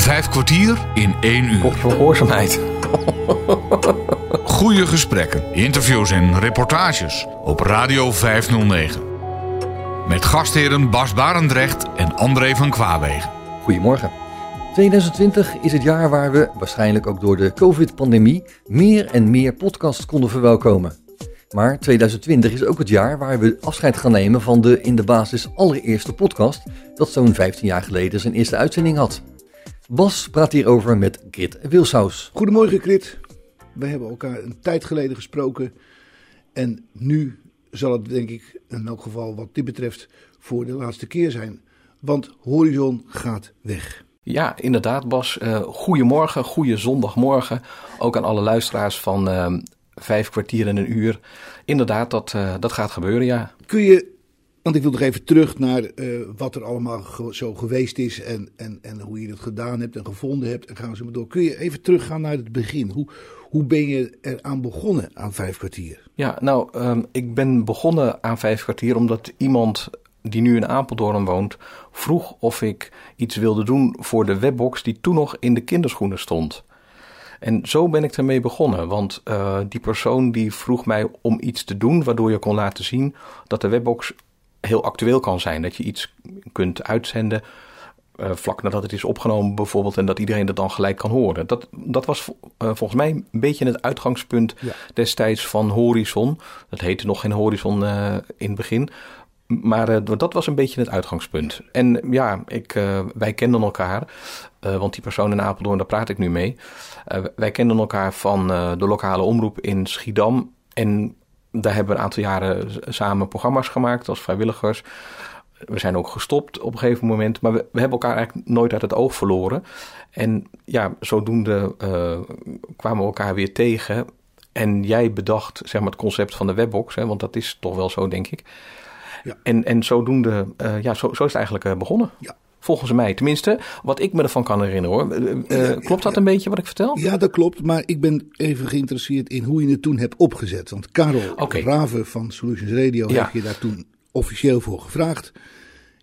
Vijf kwartier in één uur. Kopje van gehoorzaamheid. Goede gesprekken, interviews en reportages op Radio 509. Met gastheren Bas Barendrecht en André van Kwaabegen. Goedemorgen. 2020 is het jaar waar we, waarschijnlijk ook door de COVID-pandemie, meer en meer podcasts konden verwelkomen. Maar 2020 is ook het jaar waar we afscheid gaan nemen van de in de basis allereerste podcast, dat zo'n 15 jaar geleden zijn eerste uitzending had. Bas praat hierover met Grit Wilshuis. Goedemorgen Grit. We hebben elkaar een tijd geleden gesproken. En nu zal het denk ik in elk geval wat dit betreft voor de laatste keer zijn. Want Horizon gaat weg. Ja, inderdaad Bas. Uh, goedemorgen, goede zondagmorgen. Ook aan alle luisteraars van uh, vijf kwartier en een uur. Inderdaad, dat, uh, dat gaat gebeuren, ja. Kun je want ik wil nog even terug naar uh, wat er allemaal zo geweest is en, en, en hoe je het gedaan hebt en gevonden hebt. En gaan zo maar door. Kun je even teruggaan naar het begin? Hoe, hoe ben je eraan begonnen aan vijf kwartier? Ja, nou, um, ik ben begonnen aan vijf kwartier omdat iemand die nu in Apeldoorn woont, vroeg of ik iets wilde doen voor de webbox die toen nog in de kinderschoenen stond. En zo ben ik ermee begonnen, want uh, die persoon die vroeg mij om iets te doen waardoor je kon laten zien dat de webbox heel actueel kan zijn. Dat je iets kunt uitzenden uh, vlak nadat het is opgenomen bijvoorbeeld en dat iedereen dat dan gelijk kan horen. Dat, dat was uh, volgens mij een beetje het uitgangspunt ja. destijds van Horizon. Dat heette nog geen Horizon uh, in het begin. Maar dat was een beetje het uitgangspunt. En ja, ik, wij kenden elkaar, want die persoon in Apeldoorn, daar praat ik nu mee. wij kenden elkaar van de lokale omroep in Schiedam. En daar hebben we een aantal jaren samen programma's gemaakt als vrijwilligers. We zijn ook gestopt op een gegeven moment, maar we, we hebben elkaar eigenlijk nooit uit het oog verloren. En ja, zodoende uh, kwamen we elkaar weer tegen. En jij bedacht zeg maar, het concept van de webbox, hè, want dat is toch wel zo, denk ik. Ja. En, en zodoende, uh, ja, zo, zo is het eigenlijk uh, begonnen. Ja. Volgens mij, tenminste, wat ik me ervan kan herinneren hoor. Uh, ja, klopt dat een beetje wat ik vertel? Ja, dat klopt. Maar ik ben even geïnteresseerd in hoe je het toen hebt opgezet. Want Karel okay. Raven van Solutions Radio heeft je daar toen officieel voor gevraagd.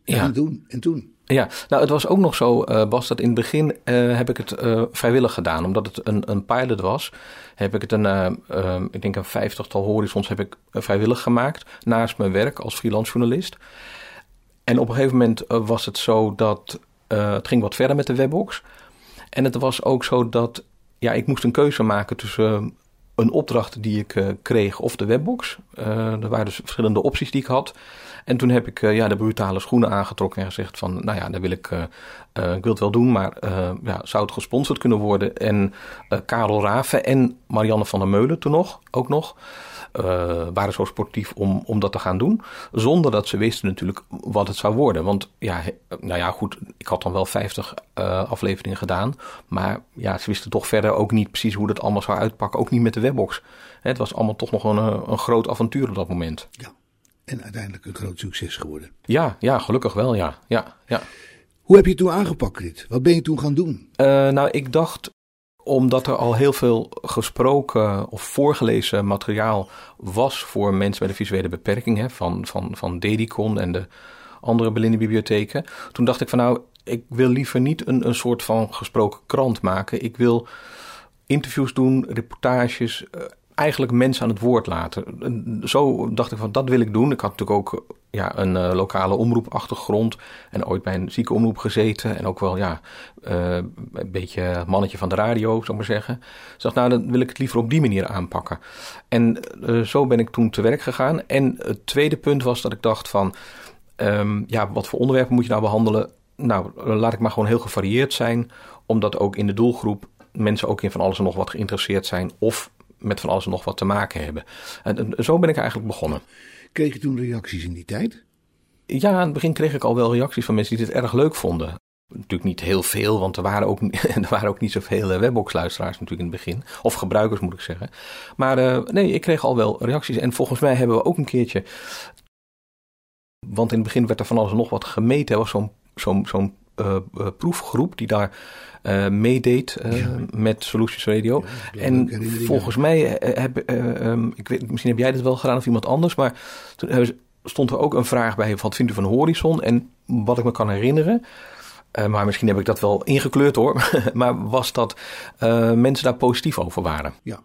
En, en toen? En toen? Ja, nou het was ook nog zo, uh, Bas, dat in het begin uh, heb ik het uh, vrijwillig gedaan. Omdat het een, een pilot was, heb ik het een, ik denk een vijftigtal horizons heb ik vrijwillig gemaakt. Naast mijn werk als freelance journalist. En op een gegeven moment was het zo dat het ging wat verder met de webbox. En het was ook zo dat ja, ik moest een keuze maken tussen een opdracht die ik kreeg of de webbox. er waren dus verschillende opties die ik had. En toen heb ik ja, de brutale schoenen aangetrokken en gezegd van, nou ja, dat wil ik, ik wil het wel doen, maar ja, zou het gesponsord kunnen worden? En Karel Raven en Marianne van der Meulen toen nog, ook nog, waren zo sportief om, om dat te gaan doen. Zonder dat ze wisten natuurlijk wat het zou worden. Want ja, nou ja, goed, ik had dan wel 50 afleveringen gedaan. Maar ja, ze wisten toch verder ook niet precies hoe dat allemaal zou uitpakken. Ook niet met de webbox. Het was allemaal toch nog een, een groot avontuur op dat moment. Ja en uiteindelijk een groot succes geworden. Ja, ja gelukkig wel, ja. ja, ja. Hoe heb je het toen aangepakt, Rit? Wat ben je toen gaan doen? Uh, nou, ik dacht, omdat er al heel veel gesproken of voorgelezen materiaal was voor mensen met een visuele beperking, hè, van, van, van Dedicon en de andere blinde bibliotheken. Toen dacht ik van nou, ik wil liever niet een, een soort van gesproken krant maken. Ik wil interviews doen, reportages, uh, eigenlijk mensen aan het woord laten. Zo dacht ik van, dat wil ik doen. Ik had natuurlijk ook ja, een uh, lokale omroepachtergrond en ooit bij een ziekenomroep gezeten. En ook wel ja, uh, een beetje mannetje van de radio, zou ik maar zeggen. Dus dacht, nou, dan wil ik het liever op die manier aanpakken. En uh, zo ben ik toen te werk gegaan. En het tweede punt was dat ik dacht van, um, ja, wat voor onderwerpen moet je nou behandelen? Nou, laat ik maar gewoon heel gevarieerd zijn, omdat ook in de doelgroep mensen ook in van alles en nog wat geïnteresseerd zijn of met van alles en nog wat te maken hebben. En, zo ben ik eigenlijk begonnen. Kreeg je toen reacties in die tijd? Ja, aan het begin kreeg ik al wel reacties van mensen die dit erg leuk vonden. Natuurlijk niet heel veel, want er waren ook, er waren ook niet zoveel eh, webbox-luisteraars natuurlijk in het begin. Of gebruikers moet ik zeggen. Maar uh, nee, ik kreeg al wel reacties. En volgens mij hebben we ook een keertje... Want in het begin werd er van alles nog wat gemeten. Er was zo'n zo'n zo'n proefgroep die daar uh, meedeed uh, ja. met Solutions Radio. Ja, en volgens mij, heb, um, ik weet, misschien heb jij dit wel gedaan of iemand anders, maar toen stond er ook een vraag bij: wat vindt u van Horizon? En wat ik me kan herinneren. maar misschien heb ik dat wel ingekleurd hoor. maar was dat mensen daar positief over waren? Ja.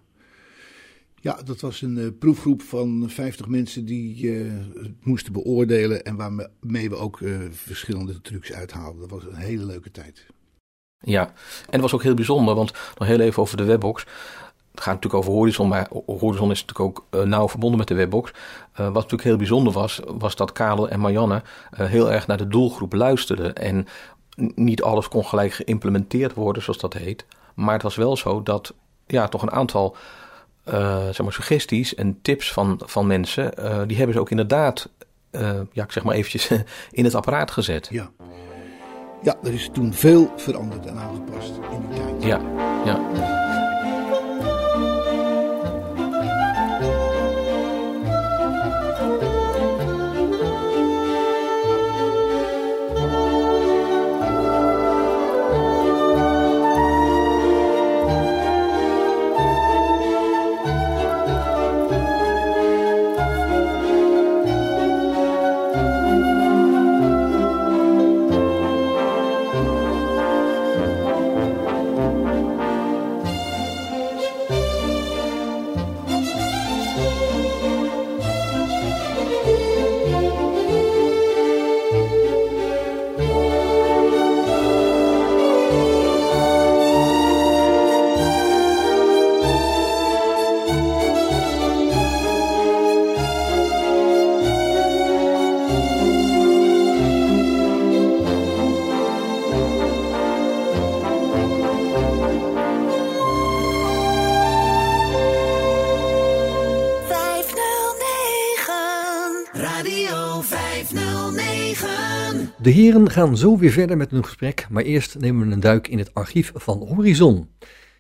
Ja, dat was een proefgroep van 50 mensen die het moesten beoordelen en waarmee we ook verschillende trucs uithaalden. Dat was een hele leuke tijd. Ja, en het was ook heel bijzonder, want nog heel even over de webbox. Het gaat natuurlijk over Horizon, maar Horizon is natuurlijk ook nauw verbonden met de webbox. Wat natuurlijk heel bijzonder was, was dat Karel en Marianne heel erg naar de doelgroep luisterden. En niet alles kon gelijk geïmplementeerd worden, zoals dat heet. Maar het was wel zo dat ja, toch een aantal zeg maar suggesties en tips van, van mensen, die hebben ze ook inderdaad, ja, ik zeg maar eventjes, in het apparaat gezet. Ja. Ja, er is toen veel veranderd en aangepast in die tijd. Ja, ja. De heren gaan zo weer verder met hun gesprek, maar eerst nemen we een duik in het archief van Horizon.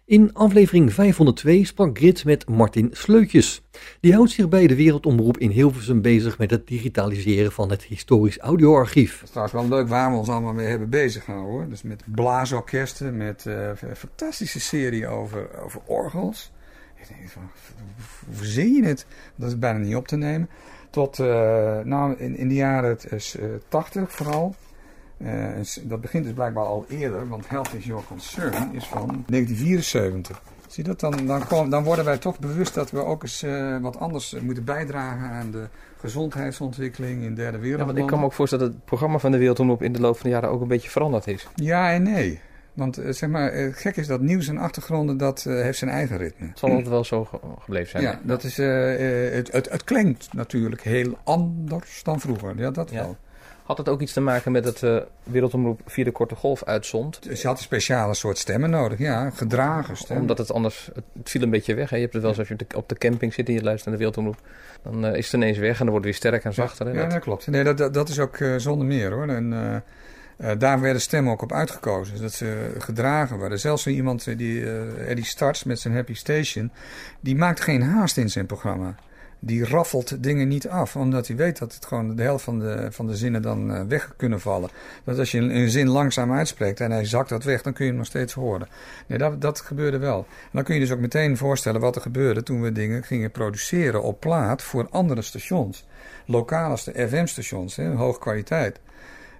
In aflevering 502 sprak Grit met Martin Sleutjes. Die houdt zich bij de Wereldomroep in Hilversum bezig met het digitaliseren van het historisch audioarchief. Het is trouwens wel leuk waar we ons allemaal mee hebben bezig gehouden. Dus met blaasorkesten, met een fantastische serie over, over orgels. Ik denk van, hoe verzin je het? Dat is bijna niet op te nemen tot uh, nou, in, in de jaren uh, 80 vooral. Uh, dat begint dus blijkbaar al eerder, want Health is Your Concern is van 1974. Zie je dat? Dan, dan, kom, dan worden wij toch bewust dat we ook eens uh, wat anders moeten bijdragen aan de gezondheidsontwikkeling in derde wereld. Ja, want ik kan me ook voorstellen dat het programma van de Wereldomroep in de loop van de jaren ook een beetje veranderd is. Ja en nee. Want uh, zeg maar, het gek is dat nieuws en achtergronden, dat uh, heeft zijn eigen ritme. Het zal altijd wel zo ge gebleven zijn. Ja, dat is, uh, het, het, het, klinkt natuurlijk heel anders dan vroeger. Ja, dat wel. Had het ook iets te maken met dat de Wereldomroep via de korte golf uitzond? Ze had een speciale soort stemmen nodig, ja, gedragen stemmen. Omdat het anders, het, viel een beetje weg. Hè? Je hebt het wel eens als je op de camping zit en je luistert naar de Wereldomroep. Dan is het ineens weg en dan wordt het weer sterker en zachter. Ja, ja dat klopt. Nee, dat, dat, dat is ook zonder meer hoor. En, uh, daar werden stemmen ook op uitgekozen. Dat ze gedragen werden. Zelfs iemand die uh, Eddie Starts met zijn Happy Station. Die maakt geen haast in zijn programma. Die raffelt dingen niet af. Omdat hij weet dat het gewoon de helft van de, van de zinnen dan weg kunnen vallen. Dat als je een, een, zin langzaam uitspreekt en hij zakt dat weg. Dan kun je hem nog steeds horen. Nee, dat, dat gebeurde wel. En dan kun je dus ook meteen voorstellen wat er gebeurde. Toen we dingen gingen produceren op plaat voor andere stations. Lokale FM-stations. Hoge kwaliteit.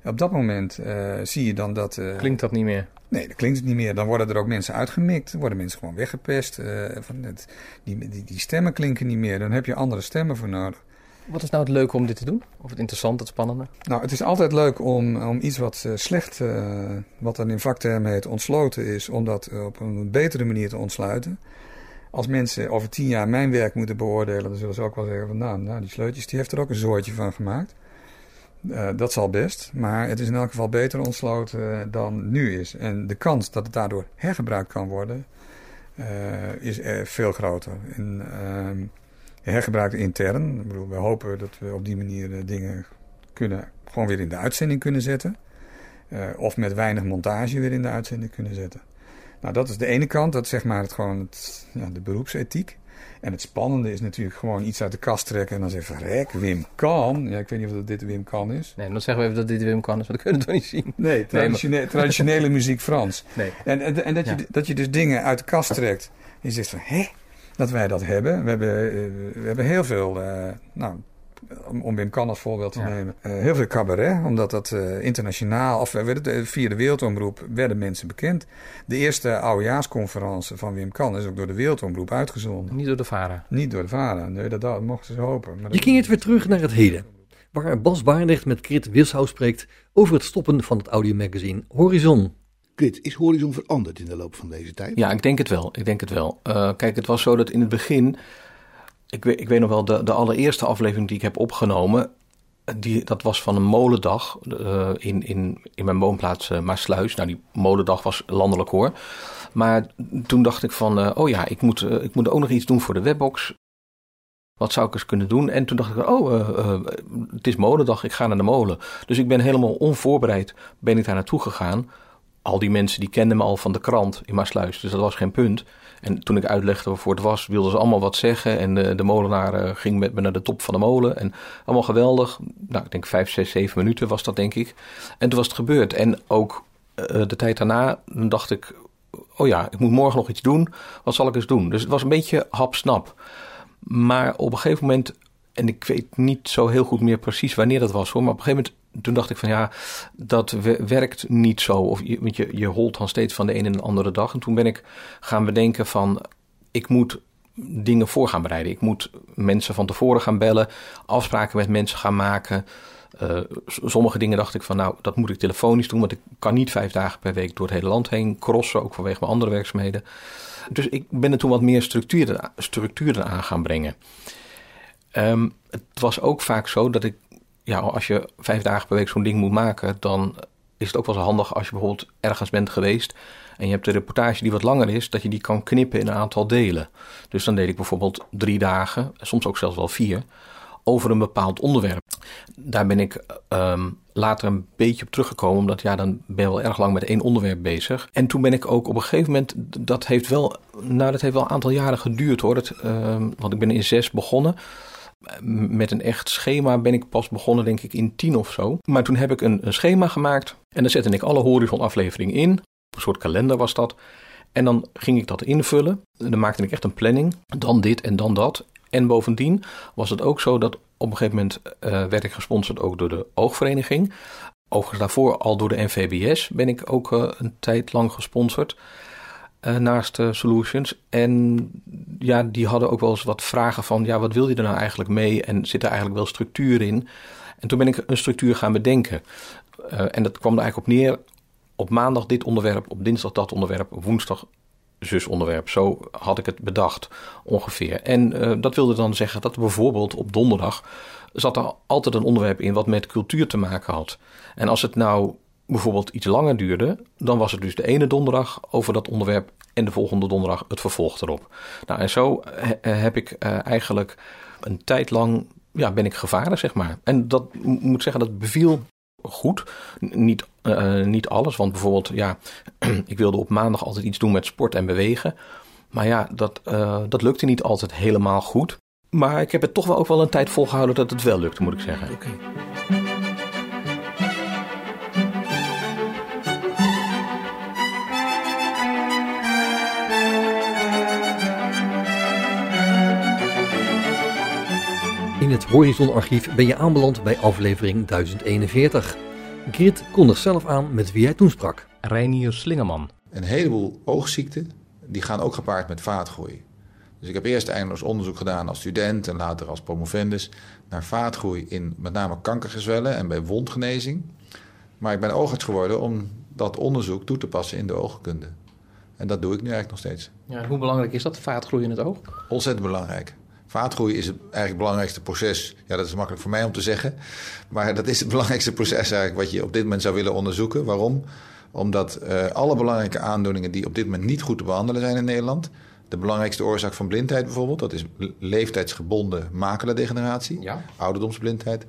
Op dat moment uh, zie je dan dat... Uh, klinkt dat niet meer? Nee, dat klinkt het niet meer. Dan worden er ook mensen uitgemikt. Dan worden mensen gewoon weggepest. Uh, van het, die, die, die, stemmen klinken niet meer. Dan heb je andere stemmen voor nodig. Wat is nou het leuke om dit te doen? Of het interessant, het spannende? Nou, het is altijd leuk om, om iets wat slecht, wat dan in vakterm heet, ontsloten is, om dat op een betere manier te ontsluiten. Als mensen over tien jaar mijn werk moeten beoordelen, dan zullen ze ook wel zeggen van nou, nou die sleutjes, die heeft er ook een zoortje van gemaakt. Uh, dat zal best, maar het is in elk geval beter ontsloten uh, dan nu is. En de kans dat het daardoor hergebruikt kan worden, uh, is veel groter. En, ehm, hergebruikt intern. Ik bedoel, we hopen dat we op die manier dingen kunnen, gewoon weer in de uitzending kunnen zetten. of met weinig montage weer in de uitzending kunnen zetten. Nou, dat is de ene kant, dat is zeg maar het, gewoon het, ja, de beroepsethiek. En het spannende is natuurlijk gewoon iets uit de kast trekken en dan zeggen rek, Wim kan. Ja, ik weet niet of dat dit Wim kan is. Nee, dan zeggen we even dat dit Wim kan is, maar dat kunnen we toch niet zien. Nee, traditione nee, traditionele muziek Frans. Nee. En, en, en dat, je, dat je dus dingen uit de kast trekt. En je zegt van, hè, dat wij dat hebben. We hebben, uh, we hebben heel veel uh, nou, om, Wim Kan als voorbeeld te nemen, uh, heel veel cabaret. Omdat dat uh, internationaal, of het, via de Wereldomroep, werden mensen bekend. De eerste oudejaarsconferentie van Wim Kan is ook door de Wereldomroep uitgezonden. Niet door de VARA? Niet door de VARA, nee, dat, dat mochten ze hopen. Maar Je keert weer terug naar het heden. Waar Bas Barendrecht met Krit Wilshuis spreekt over het stoppen van het audiomagazine Horizon. Krit, is Horizon veranderd in de loop van deze tijd? Ja, ik denk het wel. Ik denk het wel. Uh, kijk, het was zo dat in het begin ik weet, ik weet nog wel, de, de allereerste aflevering die ik heb opgenomen, die, dat was van een molendag uh, in, in, in mijn woonplaats uh, Maasluis. Nou, die molendag was landelijk hoor. Maar toen dacht ik van, uh, oh ja, ik moet, ik moet ook nog iets doen voor de webbox. Wat zou ik eens kunnen doen? En toen dacht ik, oh, het is molendag, ik ga naar de molen. Dus ik ben helemaal onvoorbereid, ben ik daar naartoe gegaan. Al die mensen die kenden me al van de krant in Maasluis, dus dat was geen punt. En toen ik uitlegde waarvoor het was, wilden ze allemaal wat zeggen. En de, de molenaar uh, ging met me naar de top van de molen. En allemaal geweldig. Nou, ik denk vijf, zes, zeven minuten was dat, denk ik. En toen was het gebeurd. En ook uh, de tijd daarna, dacht ik... Oh ja, ik moet morgen nog iets doen. Wat zal ik eens doen? Dus het was een beetje hapsnap. Maar op een gegeven moment... En ik weet niet zo heel goed meer precies wanneer dat was hoor. Maar op een gegeven moment toen dacht ik van ja, dat werkt niet zo. Of je, want je, je holt dan steeds van de ene en de andere dag. En toen ben ik gaan bedenken van ik moet dingen voor gaan bereiden. Ik moet mensen van tevoren gaan bellen, afspraken met mensen gaan maken. Uh, sommige dingen dacht ik van nou, dat moet ik telefonisch doen, want ik kan niet vijf dagen per week door het hele land heen crossen, ook vanwege mijn andere werkzaamheden. Dus ik ben er toen wat meer structuur, structuur aan gaan brengen. Um, het was ook vaak zo dat ik ja, als je vijf dagen per week zo'n ding moet maken, dan is het ook wel zo handig als je bijvoorbeeld ergens bent geweest en je hebt een reportage die wat langer is, dat je die kan knippen in een aantal delen. Dus dan deed ik bijvoorbeeld drie dagen, soms ook zelfs wel vier, over een bepaald onderwerp. Daar ben ik um, later een beetje op teruggekomen, omdat ja, dan ben je wel erg lang met één onderwerp bezig. En toen ben ik ook op een gegeven moment, dat heeft wel, nou dat heeft wel een aantal jaren geduurd hoor, um, want ik ben in zes begonnen met een echt schema ben ik pas begonnen, denk ik, in tien of zo. Maar toen heb ik een, schema gemaakt en dan zette ik alle horizon-afleveringen in. Een soort kalender was dat. En dan ging ik dat invullen. En dan maakte ik echt een planning. Dan dit en dan dat. En bovendien was het ook zo dat op een gegeven moment uh, werd ik gesponsord ook door de Oogvereniging. Overigens daarvoor al door de NVBS ben ik ook uh, een tijd lang gesponsord. Uh, naast uh, Solutions. En ja, die hadden ook wel eens wat vragen van, ja, wat wil je er nou eigenlijk mee? En zit er eigenlijk wel structuur in? En toen ben ik een structuur gaan bedenken. Uh, en dat kwam er eigenlijk op neer, op maandag dit onderwerp, op dinsdag dat onderwerp, woensdag zus onderwerp. Zo had ik het bedacht ongeveer. En dat wilde dan zeggen dat bijvoorbeeld op donderdag zat er altijd een onderwerp in wat met cultuur te maken had. En als het nou bijvoorbeeld iets langer duurde, dan was het dus de ene donderdag over dat onderwerp en de volgende donderdag het vervolg erop. Nou, en zo heb ik uh, eigenlijk een tijd lang ja, ben ik gevaren, zeg maar. En dat moet zeggen, dat beviel goed. Niet, niet alles, want bijvoorbeeld, ja, ik wilde op maandag altijd iets doen met sport en bewegen. Maar ja, dat, uh, dat lukte niet altijd helemaal goed. Maar ik heb het toch wel ook wel een tijd volgehouden dat het wel lukte, moet ik zeggen. Oké. Het Horizon-archief ben je aanbeland bij aflevering 1041. Grit kondigt zelf aan met wie hij toen sprak. Reinier Slingerman. Een heleboel oogziekten die gaan ook gepaard met vaatgroei. Dus ik heb eerst eindeloos onderzoek gedaan als student en later als promovendus naar vaatgroei in met name kankergezwellen en bij wondgenezing. Maar ik ben oogarts geworden om dat onderzoek toe te passen in de oogkunde. En dat doe ik nu eigenlijk nog steeds. Ja, hoe belangrijk is dat, vaatgroei in het oog? Ontzettend belangrijk. Vaatgroei is het eigenlijk het belangrijkste proces. Ja, dat is makkelijk voor mij om te zeggen. Maar dat is het belangrijkste proces eigenlijk wat je op dit moment zou willen onderzoeken. Waarom? Omdat uh, alle belangrijke aandoeningen die op dit moment niet goed te behandelen zijn in Nederland. De belangrijkste oorzaak van blindheid bijvoorbeeld, dat is leeftijdsgebonden maculodegeneratie, ja. ouderdomsblindheid.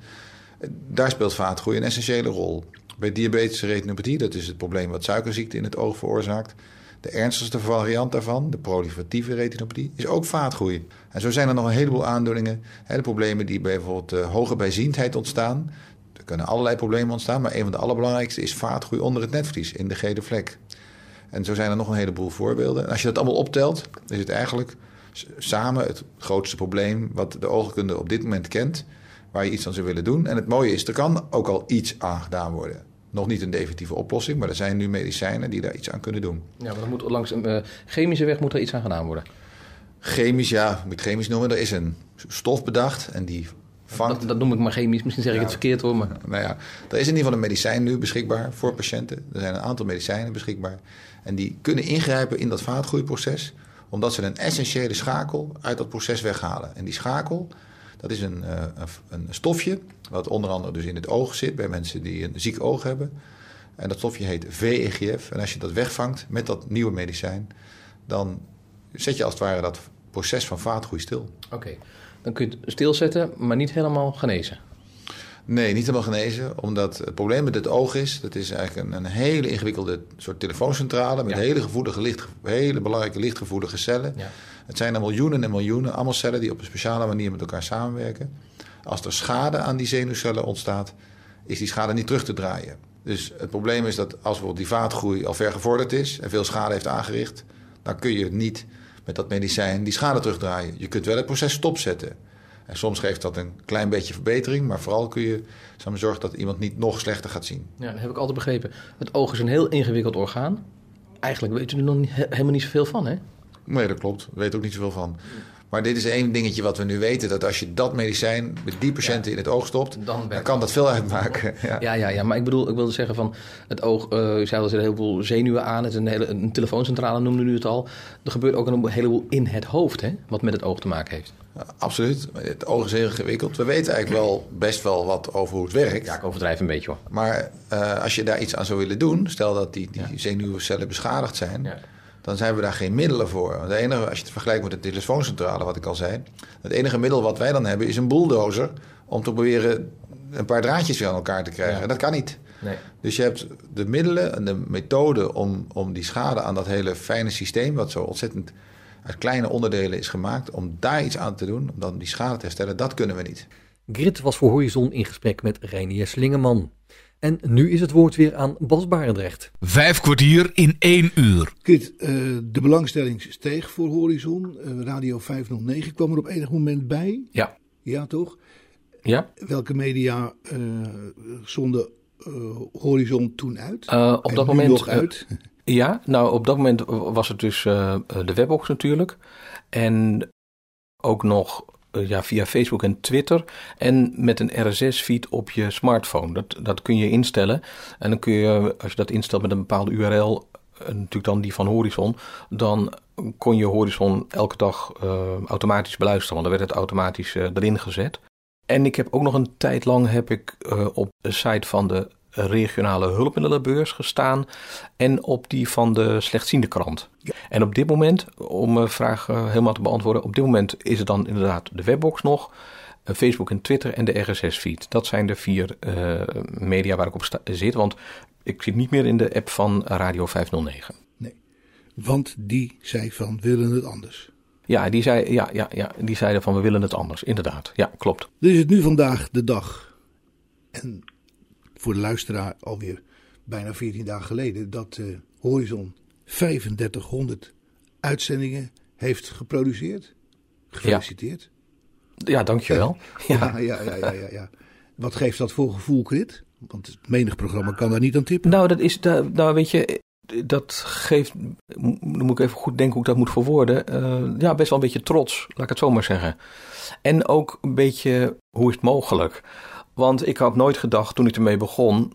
Daar speelt vaatgroei een essentiële rol. Bij diabetische retinopathie, dat is het probleem wat suikerziekte in het oog veroorzaakt. De ernstigste variant daarvan, de proliferatieve retinopathie, is ook vaatgroei. En zo zijn er nog een heleboel aandoeningen. De problemen die bij bijvoorbeeld uh, hoge bijziendheid ontstaan. Er kunnen allerlei problemen ontstaan, maar een van de allerbelangrijkste is vaatgroei onder het netvlies, in de gele vlek. En zo zijn er nog een heleboel voorbeelden. En als je dat allemaal optelt, is het eigenlijk samen het grootste probleem wat de oogkunde op dit moment kent. waar je iets aan zou willen doen. En het mooie is, er kan ook al iets aan gedaan worden. Nog niet een definitieve oplossing, maar er zijn nu medicijnen die daar iets aan kunnen doen. Ja, maar dan moet langs een uh, chemische weg moet er iets aan gedaan worden. Chemisch, ja, moet chemisch noemen. Er is een stof bedacht en die vangt... Dat, dat noem ik maar chemisch, misschien zeg ik het verkeerd hoor. Maar... Nou ja, er is in ieder geval een medicijn nu beschikbaar voor patiënten. Er zijn een aantal medicijnen beschikbaar. En die kunnen ingrijpen in dat vaatgroeiproces, omdat ze een essentiële schakel uit dat proces weghalen. En die schakel, dat is een, uh, een stofje, wat onder andere dus in het oog zit bij mensen die een ziek oog hebben. En dat stofje heet VEGF. En als je dat wegvangt met dat nieuwe medicijn, dan zet je als het ware dat proces van vaatgroei stil. Oké, dan kun je het stilzetten, maar niet helemaal genezen. Nee, niet helemaal genezen. Omdat het probleem met het oog is... dat is eigenlijk een, een hele ingewikkelde soort telefooncentrale... met hele, gevoelige licht, hele belangrijke lichtgevoelige cellen. Ja. Het zijn er miljoenen en miljoenen, allemaal cellen... die op een speciale manier met elkaar samenwerken. Als er schade aan die zenuwcellen ontstaat... is die schade niet terug te draaien. Dus het probleem is dat als bijvoorbeeld die vaatgroei al ver gevorderd is... en veel schade heeft aangericht... dan kun je niet met dat medicijn die schade terugdraaien. Je kunt wel het proces stopzetten... En soms geeft dat een klein beetje verbetering, maar vooral kun je zorgen dat iemand niet nog slechter gaat zien. Ja, dat heb ik altijd begrepen. Het oog is een heel ingewikkeld orgaan. Eigenlijk weten we er nog niet, helemaal niet zoveel van, hè? Nee, dat klopt. We weten ook niet zoveel van. Maar dit is één dingetje wat we nu weten: dat als je dat medicijn met die patiënten in het oog stopt, dan, kan dat veel uitmaken. Ja. ja, ja, ja, maar ik bedoel, ik wilde zeggen van het oog, uh, je zei er heel veel zenuwen aan, het is een, hele, een telefooncentrale noemde u het al. Er gebeurt ook een heleboel in het hoofd, hè, wat met het oog te maken heeft. Ja, absoluut. Het oog is heel ingewikkeld. We weten eigenlijk wel best wel wat over hoe het werkt. Ja, ik overdrijf een beetje hoor. Maar uh, als je daar iets aan zou willen doen, stel dat die, die zenuwcellen beschadigd zijn, ja dan zijn we daar geen middelen voor. Het enige, als je het vergelijkt met de telefooncentrale, wat ik al zei, het enige middel wat wij dan hebben is een bulldozer om te proberen een paar draadjes weer aan elkaar te krijgen. Dat kan niet. Nee. Dus je hebt de middelen en de methode om, om die schade aan dat hele fijne systeem, wat zo ontzettend uit kleine onderdelen is gemaakt, om daar iets aan te doen, om dan die schade te herstellen, dat kunnen we niet. Grit was voor Horizon in gesprek met Reinier Slingeman. En nu is het woord weer aan Bas Barendrecht. Vijf kwartier in één uur. Kit, uh, de belangstelling steeg voor Horizon. Uh, Radio 509 kwam er op enig moment bij. Ja. Ja, toch? Ja. Welke media uh, zonden Horizon toen uit? op dat moment. nog uit? ja, nou op dat moment was het dus de webbox natuurlijk. En ook nog eh, ja, via Facebook en Twitter. En met een RSS-feed op je smartphone. Dat, dat kun je instellen. En dan kun je, als je dat instelt met een bepaalde URL, eh, natuurlijk dan die van Horizon, dan kon je Horizon elke dag uh, automatisch beluisteren. Want dan werd het automatisch erin gezet. En ik heb ook nog een tijd lang heb ik op de site van de regionale hulpmiddelenbeurs gestaan en op die van de slechtziende krant. En op dit moment, om mijn vraag eh, helemaal te beantwoorden, op dit moment is het dan inderdaad de webbox nog, eh, Facebook en Twitter en de RSS-feed. Dat zijn de vier uh, media waar ik op zit, want ik zit niet meer in de app van Radio 509. Nee, want die zei van willen het anders. Ja, die, zei, ja, ja, ja, die zeiden van we willen het anders, inderdaad. Ja, klopt. Dus is het nu vandaag de dag. En voor de luisteraar alweer bijna 14 dagen geleden dat uh, Horizon 3500 uitzendingen heeft geproduceerd. Gefeliciteerd. Ja, ja dankjewel. Ja. Ja, ja, ja, ja, ja, Wat geeft dat voor gevoel, Krit? Want het menig programma kan daar niet aan tippen. Nou, dat is, nou weet je, dat geeft, dan moet ik even goed denken hoe ik dat moet verwoorden. Uh, ja, best wel een beetje trots, laat ik het zo maar zeggen. En ook een beetje, hoe is het mogelijk? Want ik had nooit gedacht toen ik ermee begon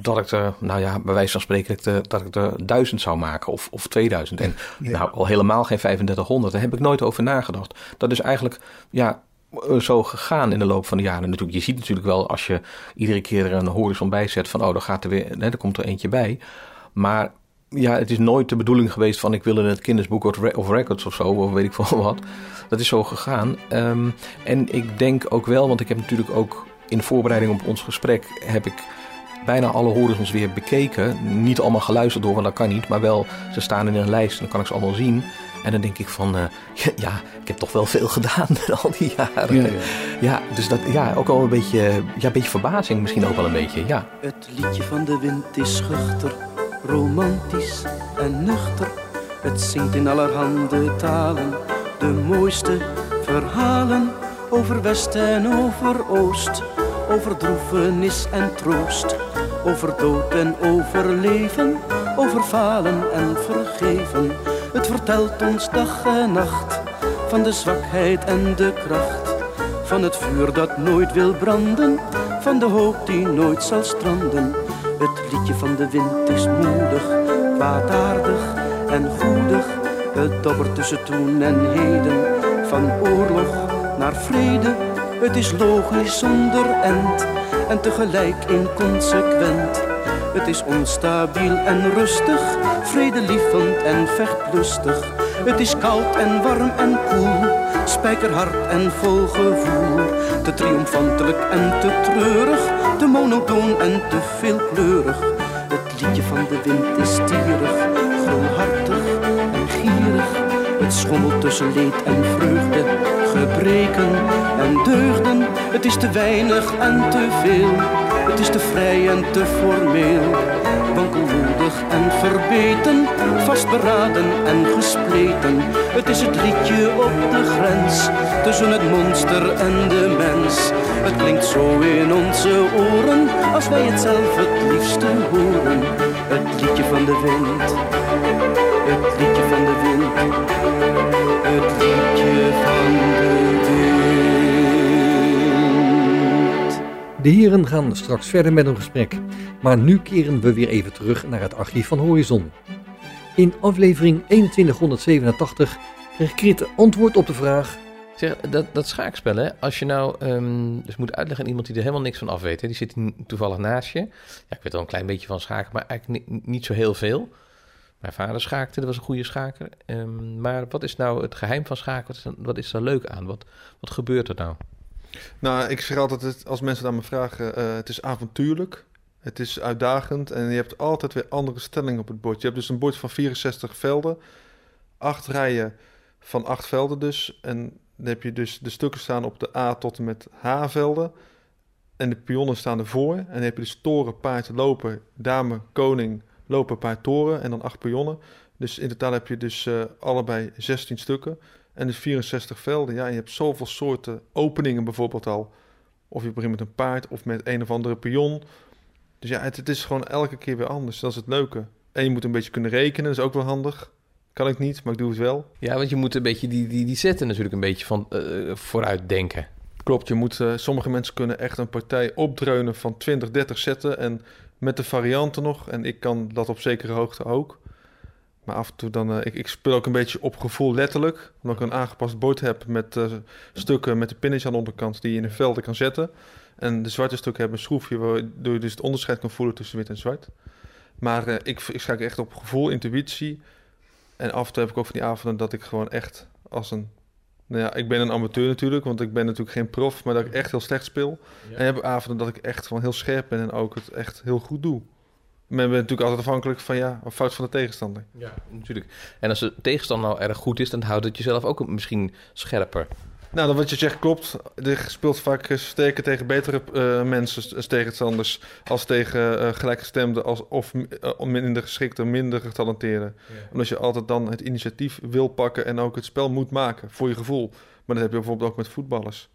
dat ik er, nou ja, bij wijze van spreken, dat ik er duizend zou maken of, of 2000. En nou, al helemaal geen 3500. Daar heb ik nooit over nagedacht. Dat is eigenlijk, ja, zo gegaan in de loop van de jaren. Natuurlijk, je ziet natuurlijk wel als je iedere keer een horizon bijzet van, oh, dan gaat er weer, nee, er komt er eentje bij. Maar ja, het is nooit de bedoeling geweest van ik wil in het Kindersboek of Records of zo, of weet ik veel wat. Dat is zo gegaan. Um, en ik denk ook wel, want ik heb natuurlijk ook in voorbereiding op ons gesprek heb ik bijna alle horizons weer bekeken. Niet allemaal geluisterd door, want dat kan niet. Maar wel, ze staan in een lijst en dan kan ik ze allemaal zien. En dan denk ik van, uh, ja, ik heb toch wel veel gedaan al die jaren. Ja, ja. ja, dus dat, ja, ook al een beetje, ja, een beetje verbazing misschien ook wel een beetje, ja. Het liedje van de wind is schuchter, romantisch en nuchter. Het zingt in allerhande talen, de mooiste verhalen over West en over Oost, over droefenis en troost, over dood en overleven, over falen en vergeven. Het vertelt ons dag en nacht van de zwakheid en de kracht, van het vuur dat nooit wil branden, van de hoop die nooit zal stranden. Het liedje van de wind is moedig, kwaadaardig en goedig. Het dobbert tussen toen en heden, van oorlog naar vrede. Het is logisch zonder end en tegelijk inconsequent. Het is onstabiel en rustig, vredelievend en vechtlustig. Het is koud en warm en koel, spijkerhard en vol gevoel. Te triomfantelijk en te treurig, te monotoon en te veelkleurig. Het liedje van de wind is stierig, gulhartig en gierig. Het schommelt tussen leed en vreugde, gebreken en deugden. Het is te weinig en te veel, het is te vrij en te formeel. Wankelmoedig en verbeten, vastberaden en gespleten. Het is het liedje op de grens, tussen het monster en de mens. Het klinkt zo in onze oren, als wij het zelf het liefste horen. Het liedje van de wind, het liedje van de wind, het liedje De heren gaan straks verder met een gesprek, maar nu keren we weer even terug naar het archief van Horizon. In aflevering 2187 kreeg Krit antwoord op de vraag Zeg, dat, dat schaakspel, hè, als je nou ehm, dus moet uitleggen aan iemand die er helemaal niks van af weet, hè, die zit toevallig naast je. Ja, ik weet wel een klein beetje van schaken, maar eigenlijk ni- niet zo heel veel. Mijn vader schaakte, dat was een goede schaker. Ehm, maar wat is nou het geheim van schaken? Wat is, wat is er leuk aan? Wat, wat gebeurt er nou? Nou, ik zeg altijd, als mensen aan me vragen, eh, het is avontuurlijk. Het is uitdagend en je hebt altijd weer andere stellingen op het bord. Je hebt dus een bord van 64 velden, acht rijen van acht velden dus. En dan heb je dus de stukken staan op de A tot en met H velden. En de pionnen staan ervoor. En dan heb je dus toren, paard, loper, dame, koning, loper, paard, toren. En dan acht pionnen. Dus in totaal heb je dus eh, allebei 16 stukken. En dus 64 velden. Ja, je hebt zoveel soorten openingen bijvoorbeeld al. Of je begint met een paard of met een of andere pion. Dus ja, het, het is gewoon elke keer weer anders. Dat is het leuke. En je moet een beetje kunnen rekenen, dat is ook wel handig. Kan ik niet, maar ik doe het wel. Ja, want je moet een beetje die, die, die zetten natuurlijk een beetje van eh, vooruit denken. Klopt, je moet, eh, sommige mensen kunnen echt een partij opdreunen van 20, 30 zetten. En met de varianten nog. En ik kan dat op zekere hoogte ook. Maar af en toe dan, eh, ik, ik speel ook een beetje op gevoel letterlijk. Omdat ik een aangepast bord heb met eh, stukken met de pinnetjes aan de onderkant die je in de velden kan zetten. En de zwarte stukken hebben een schroefje waardoor je dus het onderscheid kan voelen tussen wit en zwart. Maar eh, ik, ik echt op gevoel, intuïtie. En af en toe heb ik ook van die avonden dat ik gewoon echt als een... Nou ja, ik ben een amateur natuurlijk, want ik ben natuurlijk geen prof, maar dat ik echt heel slecht speel. En heb ik avonden dat ik echt gewoon heel scherp ben en ook het echt heel goed doe. Men bent natuurlijk altijd afhankelijk van ja, een fout van de tegenstander. Ja, natuurlijk. En als de tegenstander nou erg goed is, dan houdt het jezelf ook misschien scherper. Nou, dat wat je zegt klopt. Er speelt vaak sterker tegen betere eh, mensen als tegenstanders als tegen eh, gelijkgestemden als, of eh, minder geschikte, minder getalenteerde. Omdat je altijd dan het initiatief wil pakken en ook het spel moet maken voor je gevoel. Maar dat heb je bijvoorbeeld ook met voetballers.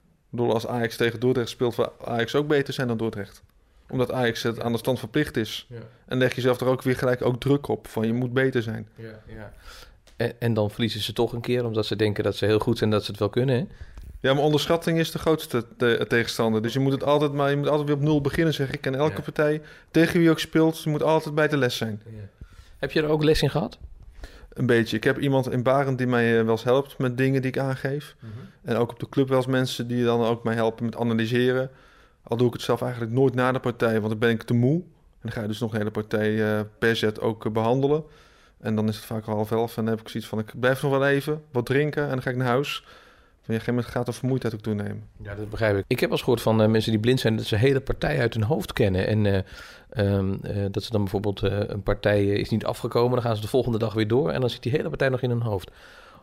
Ik bedoel, als Ajax tegen Dordrecht speelt, wil Ajax ook beter zijn dan Dordrecht. Omdat Ajax het aan de stand verplicht is. Ja. En leg je zelf er ook weer gelijk ook druk op van je moet beter zijn. Ja, ja. En, en dan verliezen ze toch een keer, omdat ze denken dat ze heel goed zijn en dat ze het wel kunnen. Hè? Ja, maar onderschatting is de grootste te- tegenstander. Dus je moet het altijd, maar je moet altijd weer op nul beginnen, zeg ik. En elke Ja. partij, tegen wie je ook speelt, je moet altijd bij de les zijn. Heb je er ook les in gehad? Een beetje. Ik heb iemand in Barend die mij eh, wel eens helpt met dingen die ik aangeef. Mhm. En ook op de club wel eens mensen die dan ook mij helpen met analyseren. Al doe ik het zelf eigenlijk nooit na de partij, want dan ben ik te moe. En dan ga je dus nog een hele partij eh, per set ook eh, behandelen. En dan is het vaak al half elf en dan heb ik zoiets van... ik blijf nog wel even, wat drinken en dan ga ik naar huis. Van, ja, op een gegeven gaat de vermoeidheid ook toenemen. Ja, dat begrijp ik. Ik heb al gehoord van eh, mensen die blind zijn dat ze hele partij uit hun hoofd kennen. En eh, ehm, eh, dat ze dan bijvoorbeeld een partij is niet afgekomen, dan gaan ze de volgende dag weer door en dan zit die hele partij nog in hun hoofd.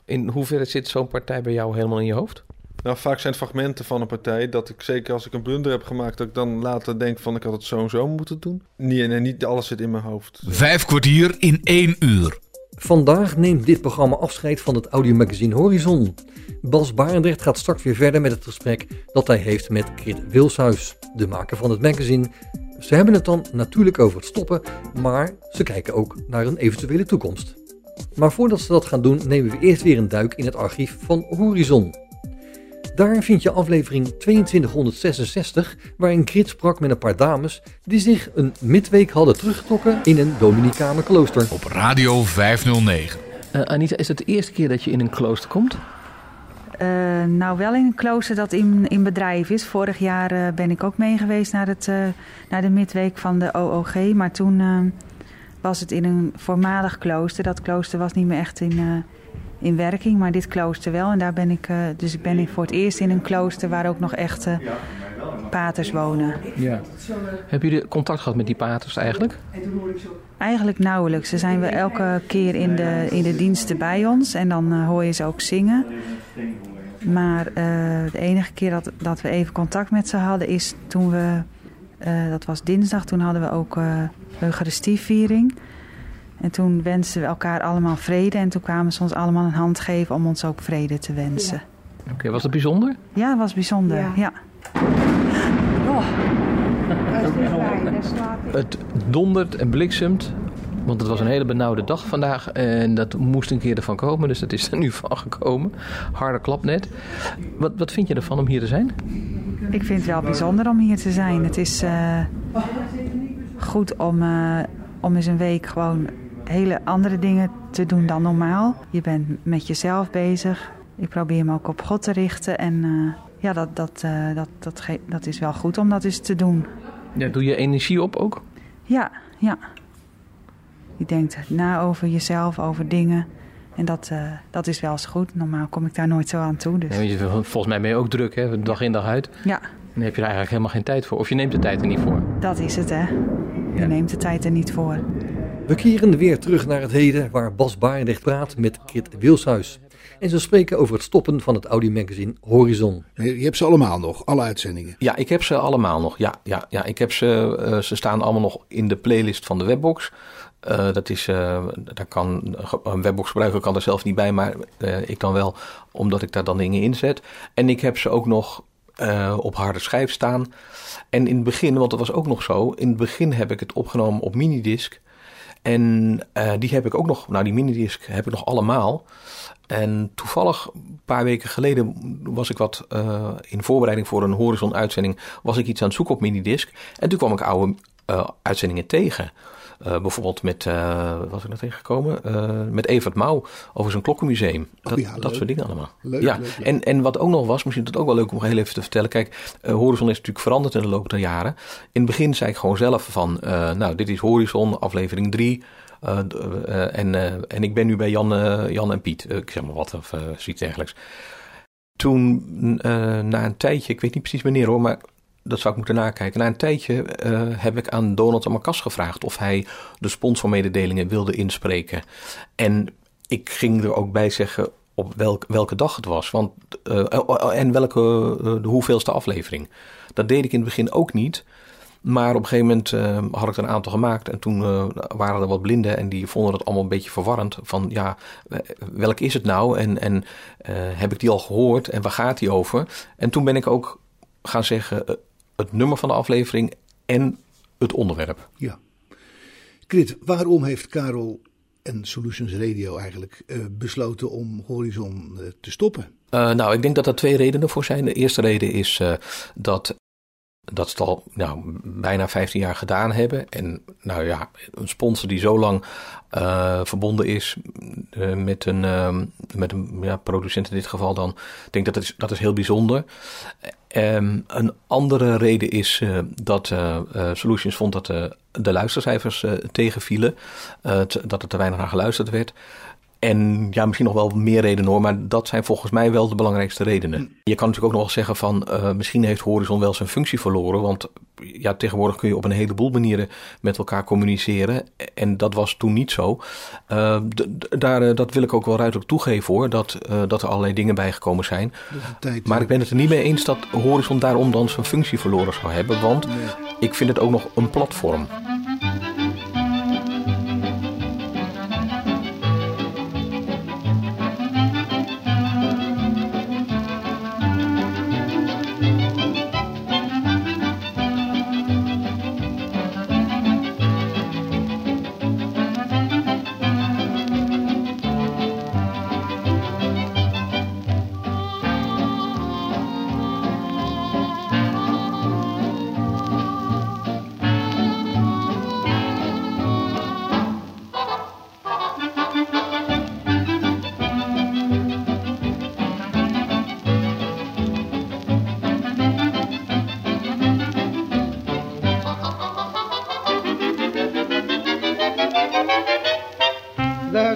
In hoeverre zit zo'n partij bij jou helemaal in je hoofd? Nou, vaak zijn het fragmenten van een partij dat ik zeker als ik een blunder heb gemaakt, dat ik dan later denk van ik had het zo en zo moeten doen. Nee, nee, niet alles zit in mijn hoofd. Vijf kwartier in één uur. Vandaag neemt dit programma afscheid van het audiomagazine Horizon. Bas Barendrecht gaat straks weer verder met het gesprek dat hij heeft met Krit Wilshuis, de maker van het magazine. Ze hebben het dan natuurlijk over het stoppen, maar ze kijken ook naar een eventuele toekomst. Maar voordat ze dat gaan doen, nemen we eerst weer een duik in het archief van Horizon. Daar vind je aflevering 2266, waarin Grit sprak met een paar dames die zich een midweek hadden teruggetrokken in een Dominicaner klooster. Op Radio 509. Eh, Anita, is het de eerste keer dat je in een klooster komt? Uh, nou, wel in een klooster dat in, in bedrijf is. Vorig jaar uh, ben ik ook mee geweest naar, het, uh, naar de midweek van de OOG. Maar toen was het in een voormalig klooster. Dat klooster was niet meer echt in, in werking, maar dit klooster wel. En daar ben ik, dus ik ben voor het eerst in een klooster waar ook nog echte paters wonen. Ja. Hebben jullie contact gehad met die paters eigenlijk? Eigenlijk nauwelijks. Ze zijn we elke keer in de, in de diensten bij ons en dan hoor je ze ook zingen. Maar uh, de enige keer dat, dat we even contact met ze hadden is toen we, uh, dat was dinsdag, toen hadden we ook uh, Eucharistieviering. En toen wensten we elkaar allemaal vrede en toen kwamen ze ons allemaal een hand geven om ons ook vrede te wensen. Ja. Oké, okay, was dat bijzonder? Ja, het was bijzonder, ja. ja. Oh. Het dondert en bliksemt. Want het was een hele benauwde dag vandaag en dat moest een keer ervan komen. Dus dat is er nu van gekomen. Harde klap net. Wat, wat vind je ervan om hier te zijn? Ik vind het wel bijzonder om hier te zijn. Het is uh, goed om, uh, om eens een week gewoon hele andere dingen te doen dan normaal. Je bent met jezelf bezig. Ik probeer me ook op God te richten. En uh, ja, dat, dat, dat, dat, dat is wel goed om dat eens te doen. Ja, doe je energie op ook? Ja, ja. Je denkt na over jezelf, over dingen. En dat, uh, dat is wel eens goed. Normaal kom ik daar nooit zo aan toe. Dus. Ja, volgens mij ben je ook druk, hè? dag in dag uit. Ja. Dan heb je er eigenlijk helemaal geen tijd voor. Of je neemt de tijd er niet voor. Dat is het, hè. Je ja. neemt de tijd er niet voor. We keren weer terug naar het heden, waar Bas Barendrecht praat met Kit Wilshuis. En ze spreken over het stoppen van het audiomagazine Horizon. Je hebt ze allemaal nog, alle uitzendingen? Ja, ik heb ze allemaal nog. Ja, ja, ja ik heb ze, uh, ze staan allemaal nog in de playlist van de webbox. Uh, dat is, uh, daar kan, een webboxgebruiker kan er zelf niet bij, maar uh, ik dan wel, omdat ik daar dan dingen in zet. En ik heb ze ook nog op harde schijf staan. En in het begin, want dat was ook nog zo, in het begin heb ik het opgenomen op minidisc. En die heb ik ook nog, nou die minidisc heb ik nog allemaal. En toevallig, een paar weken geleden, was ik wat in voorbereiding voor een Horizon-uitzending, was ik iets aan het zoeken op minidisc. En toen kwam ik oude uitzendingen tegen. Uh, bijvoorbeeld met, uh, wat was ik nou tegengekomen? Uh, met Evert Mouw over zijn klokkenmuseum. Dat, ja, dat soort dingen allemaal. Leuk, ja. leuk. En, en wat ook nog was, misschien is het ook wel leuk om heel even te vertellen. Kijk, Horizon is natuurlijk veranderd in de loop der jaren. In het begin zei ik gewoon zelf van, nou, dit is Horizon, aflevering 3. en, en ik ben nu bij Jan, Jan en Piet. ik zeg maar wat, of zoiets dergelijks. Toen, na een tijdje, ik weet niet precies wanneer hoor, maar dat zou ik moeten nakijken. Na een tijdje uh, heb ik aan Donald Amakas gevraagd of hij de sponsormededelingen wilde inspreken. En ik ging er ook bij zeggen op welk, welke dag het was. Want, uh, en welke, uh, de hoeveelste aflevering. Dat deed ik in het begin ook niet. Maar op een gegeven moment had ik er een aantal gemaakt. En toen waren er wat blinden. En die vonden het allemaal een beetje verwarrend. Van ja, welk is het nou? En, en heb ik die al gehoord? En waar gaat die over? En toen ben ik ook gaan zeggen het nummer van de aflevering en het onderwerp. Ja. Krit, waarom heeft Karel en Solutions Radio eigenlijk uh, besloten om Horizon uh, te stoppen? Uh, nou, ik denk dat er twee redenen voor zijn. De eerste reden is dat dat ze het al nou, bijna 15 jaar gedaan hebben. En nou ja, een sponsor die zo lang uh, verbonden is uh, met een, uh, met een ja, producent in dit geval dan. Ik denk dat is, dat is heel bijzonder. Um, een andere reden is uh, dat Solutions vond dat de luistercijfers tegenvielen. dat er te weinig naar geluisterd werd. En ja, misschien nog wel meer redenen hoor, maar dat zijn volgens mij wel de belangrijkste redenen. Je kan natuurlijk ook nog wel zeggen van uh, misschien heeft Horizon wel zijn functie verloren. Want ja, tegenwoordig kun je op een heleboel manieren met elkaar communiceren. En dat was toen niet zo. Uh, daar, uh, dat wil ik ook wel ruidelijk toegeven hoor, dat, dat er allerlei dingen bijgekomen zijn. Tijd, maar ik ben het er niet mee eens dat Horizon daarom dan zijn functie verloren zou hebben. Want nee. ik vind het ook nog een platform.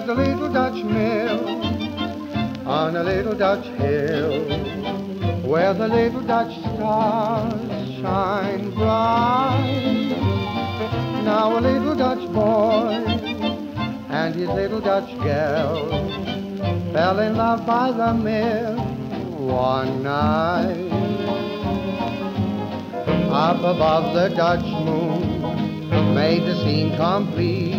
A little Dutch mill on a little Dutch hill where the little Dutch stars shine bright. Now a little Dutch boy and his little Dutch girl fell in love by the mill one night. Up above the Dutch moon made the scene complete.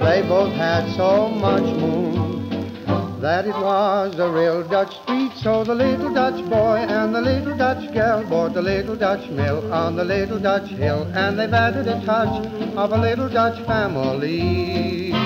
They both had so much moon that it was a real Dutch street. So the little Dutch boy and the little Dutch girl bought the little Dutch mill on the little Dutch hill, and they've added a touch of a little Dutch family.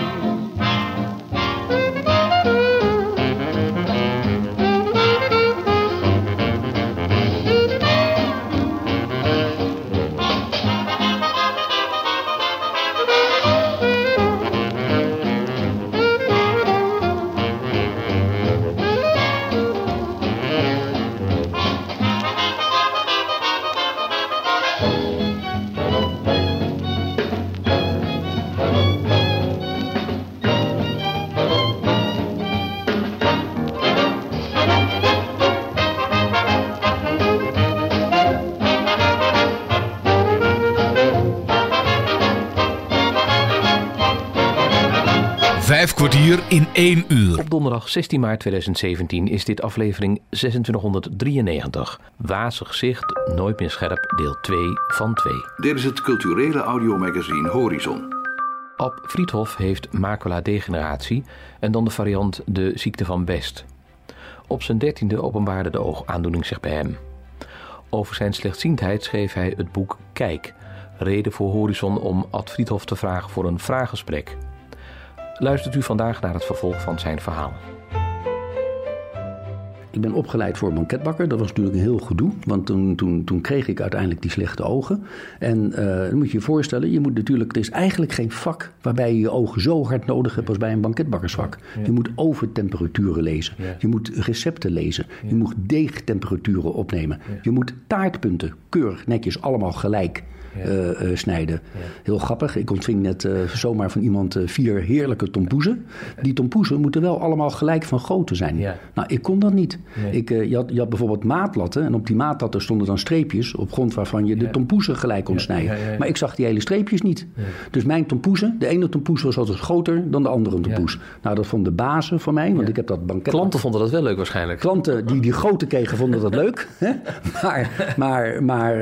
In één uur. Op donderdag 16 maart 2017 is dit aflevering 2693. Wazig zicht, nooit meer scherp, deel 2 van 2. Dit is het culturele audiomagazine Horizon. Ab Friedhof heeft macula-degeneratie en dan de variant de ziekte van Best. Op zijn dertiende openbaarde de oogaandoening zich bij hem. Over zijn slechtziendheid schreef hij het boek Kijk, reden voor Horizon om Ad Friedhof te vragen voor een vraaggesprek. Luistert u vandaag naar het vervolg van zijn verhaal. Ik ben opgeleid voor banketbakker. Dat was natuurlijk een heel gedoe. Want toen, toen, toen kreeg ik uiteindelijk die slechte ogen. En uh, dan moet je je voorstellen, je moet natuurlijk, er is eigenlijk geen vak waarbij je je ogen zo hard nodig hebt als bij een banketbakkersvak. Je moet overtemperaturen lezen. Je moet recepten lezen. Je moet deegtemperaturen opnemen. Je moet taartpunten keurig netjes allemaal gelijk uh, uh, snijden. Heel grappig. Ik ontving net uh, zomaar van iemand vier heerlijke tompoezen. Die tompoezen moeten wel allemaal gelijk van grootte zijn. Nou, ik kon dat niet. Nee. Ik, je, had, je, had, bijvoorbeeld maatlatten. En op die maatlatten stonden dan streepjes. Op grond waarvan je de tompoezen gelijk kon snijden. Maar ik zag die hele streepjes niet. Dus mijn tompoezen, de ene tompoes was altijd groter dan de andere tompoes. Nou, dat vonden de bazen van mij. Want ik heb dat banket. Klanten vonden dat wel leuk waarschijnlijk. Klanten die die grote kregen vonden dat leuk. maar maar, maar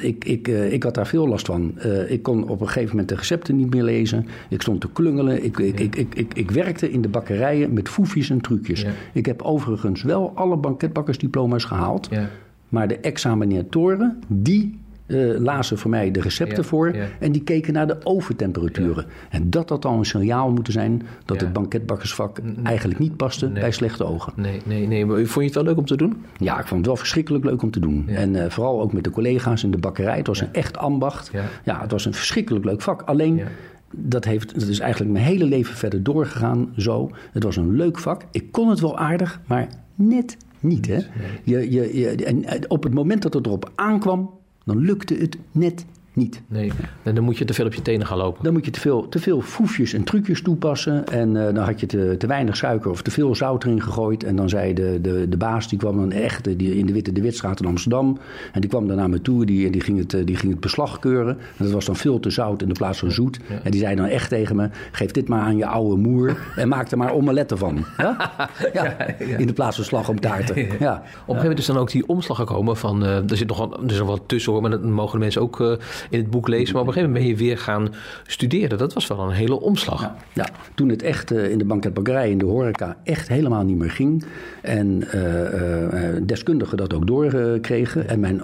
ik... ik uh, ik had daar veel last van. Uh, ik kon op een gegeven moment de recepten niet meer lezen. Ik stond te klungelen. Ik, ik, ik, ik, ik, ik, werkte in de bakkerijen met foefjes en trucjes. Ja. Ik heb overigens wel alle banketbakkersdiploma's gehaald. Ja. Maar de examinatoren, die uh, lazen voor mij de recepten ja, voor. Ja. En die keken naar de overtemperaturen. Ja. En dat had al een signaal moeten zijn dat het banketbakkersvak eigenlijk niet paste nee. bij slechte ogen. Nee, nee, nee. Maar vond je het wel leuk om te doen? Ja, ik vond het wel verschrikkelijk leuk om te doen. En uh, vooral ook met de collega's in de bakkerij. Het was een echt ambacht. Ja. het was een verschrikkelijk leuk vak. Alleen. Dat, heeft, dat is eigenlijk mijn hele leven verder doorgegaan zo. Het was een leuk vak. Ik kon het wel aardig, maar net niet. Hè? Je, je, je, en op het moment dat het erop aankwam, dan lukte het net niet. Nee, en dan moet je te veel op je tenen gaan lopen. Dan moet je te veel, te veel foefjes en trucjes toepassen. En uh, dan had je te, te weinig suiker of te veel zout erin gegooid. En dan zei de, de, de baas, die kwam dan echt die in de Witte de Witstraat in Amsterdam. En die kwam naar me toe die, die, ging het, die ging het beslag keuren. En dat was dan veel te zout in de plaats van zoet. Ja. En die zei dan echt tegen me, geef dit maar aan je oude moer. en maak er maar omeletten van. Ja? Ja, In de plaats van slag om taarten. Ja. Op een gegeven moment is dan ook die omslag gekomen van... Uh, er zit nog wel, er is nog wat tussen hoor, maar dat mogen de mensen ook... Uh, in het boek lezen. Maar op een gegeven moment ben je weer gaan studeren. Dat was wel een hele omslag. Ja, toen het echt uh, in de banketbakkerij, in de horeca, echt helemaal niet meer ging. En uh, uh, deskundigen dat ook doorkregen. en mijn,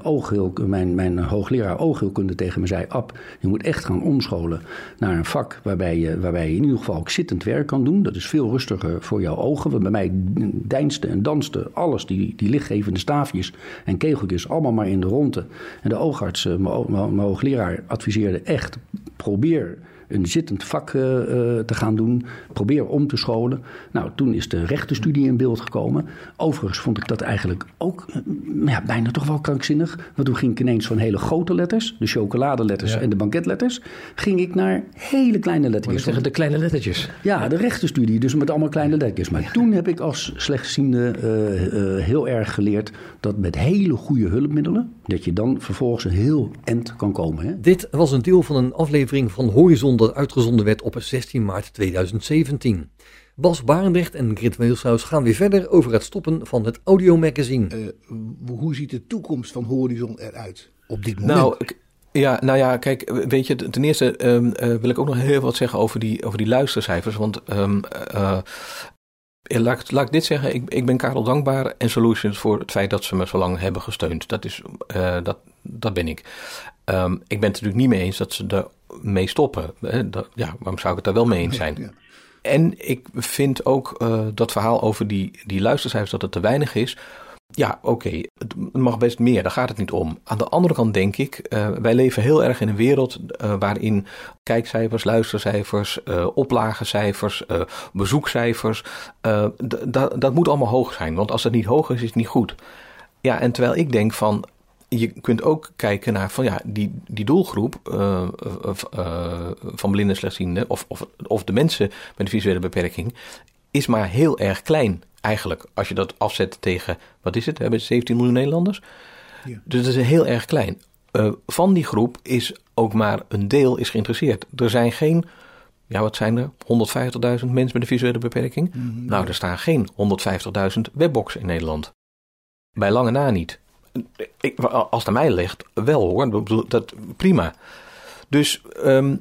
mijn, mijn hoogleraar oogheelkunde tegen me zei... Ab, je moet echt gaan omscholen naar een vak waarbij je, waarbij je in ieder geval ook zittend werk kan doen. Dat is veel rustiger voor jouw ogen. Want bij mij deinste en danste alles, die, die lichtgevende staafjes en kegeltjes, allemaal maar in de ronde. En de oogarts, mijn hoogleraar, adviseerde echt: probeer een zittend vak eh, eh, te gaan doen. Probeer om te scholen. Nou, toen is de rechtenstudie in beeld gekomen. Overigens vond ik dat eigenlijk ook eh, ja, bijna toch wel krankzinnig. Want toen ging ik ineens van hele grote letters, de chocoladeletters Ja. en de banketletters, ging ik naar hele kleine lettertjes. je zeggen de kleine lettertjes. Ja, de rechtenstudie, dus met allemaal kleine lettertjes. Maar toen heb ik als slechtziende eh, heel erg geleerd dat met hele goede hulpmiddelen, dat je dan vervolgens een heel eind kan komen. Hè? Dit was een deel van een aflevering van Horizon dat uitgezonden werd op 16 maart 2017. Bas Barendrecht en Grit Weelshuis gaan weer verder over het stoppen van het audiomagazine. Eh, hoe ziet de toekomst van Horizon eruit op dit moment? Nou, ik- ja, nou ja, kijk, weet je, ten eerste ehm, eh, wil ik ook nog heel wat zeggen over die, over die luistercijfers. Want ehm, eh, laat, ik- laat ik dit zeggen, ik, ik ben Karel dankbaar en Solutions voor het feit dat ze me zo lang hebben gesteund. Dat, is, eh, dat, dat ben ik. Ehm, ik ben het natuurlijk niet mee eens dat ze ermee stoppen. Ja, waarom zou ik het daar wel mee eens zijn? Ja. En ik vind ook eh, dat verhaal over die, die luistercijfers dat het te weinig is. Ja, oké, het mag best meer, daar gaat het niet om. Aan de andere kant denk ik, eh, wij leven heel erg in een wereld eh, waarin kijkcijfers, luistercijfers, oplagecijfers, eh, bezoekcijfers, dat moet allemaal hoog zijn. Want als dat niet hoog is, is het niet goed. Ja, en terwijl ik denk van, je kunt ook kijken naar van ja, die, die doelgroep eh, eh, eh, van blinden en slechtzienden, of, of, of de mensen met een visuele beperking, is maar heel erg klein eigenlijk. Als je dat afzet tegen, wat is het, hebben 17 miljoen Nederlanders. Ja. Dus dat is heel erg klein. Van die groep is ook maar een deel is geïnteresseerd. Er zijn geen, ja wat zijn er, 150.000 mensen met een visuele beperking. Nou, er staan geen 150.000 webboxen in Nederland. Bij lange na niet. Als het aan mij ligt, wel hoor. Dat, prima. Dus ehm,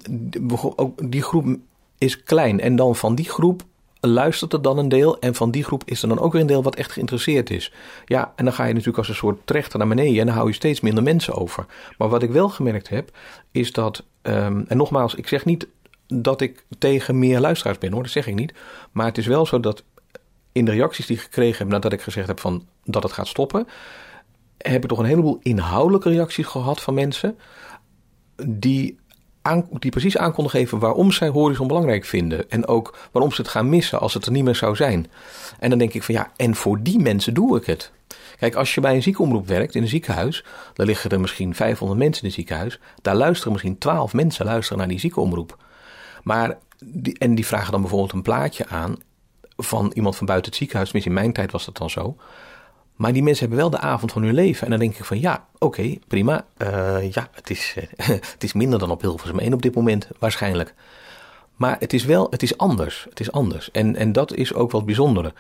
ook die groep is klein. En dan van die groep luistert er dan een deel. En van die groep is er dan ook weer een deel wat echt geïnteresseerd is. Ja, en dan ga je natuurlijk als een soort trechter naar beneden. En dan hou je steeds minder mensen over. Maar wat ik wel gemerkt heb, is dat... ehm, en nogmaals, ik zeg niet dat ik tegen meer luisteraars ben hoor. Dat zeg ik niet. Maar het is wel zo dat in de reacties die ik gekregen heb nadat ik gezegd heb van dat het gaat stoppen, heb ik toch een heleboel inhoudelijke reacties gehad van mensen die, die precies aan konden geven waarom zij Horizon belangrijk vinden. En ook waarom ze het gaan missen als het er niet meer zou zijn. En dan denk ik van ja, en voor die mensen doe ik het. Kijk, als je bij een ziekenomroep werkt in een ziekenhuis, dan liggen er misschien 500 mensen in het ziekenhuis. Daar luisteren misschien 12 mensen luisteren naar die ziekenomroep. Maar die, en die vragen dan bijvoorbeeld een plaatje aan van iemand van buiten het ziekenhuis. Tenminste, in mijn tijd was dat dan zo. Maar die mensen hebben wel de avond van hun leven. En dan denk ik van ja, oké, prima. Eh, ja, het is, eh, het is minder dan op Hilversum 1 op dit moment, waarschijnlijk. Maar het is wel, het is anders. Het is anders. En, en dat is ook wat bijzondere.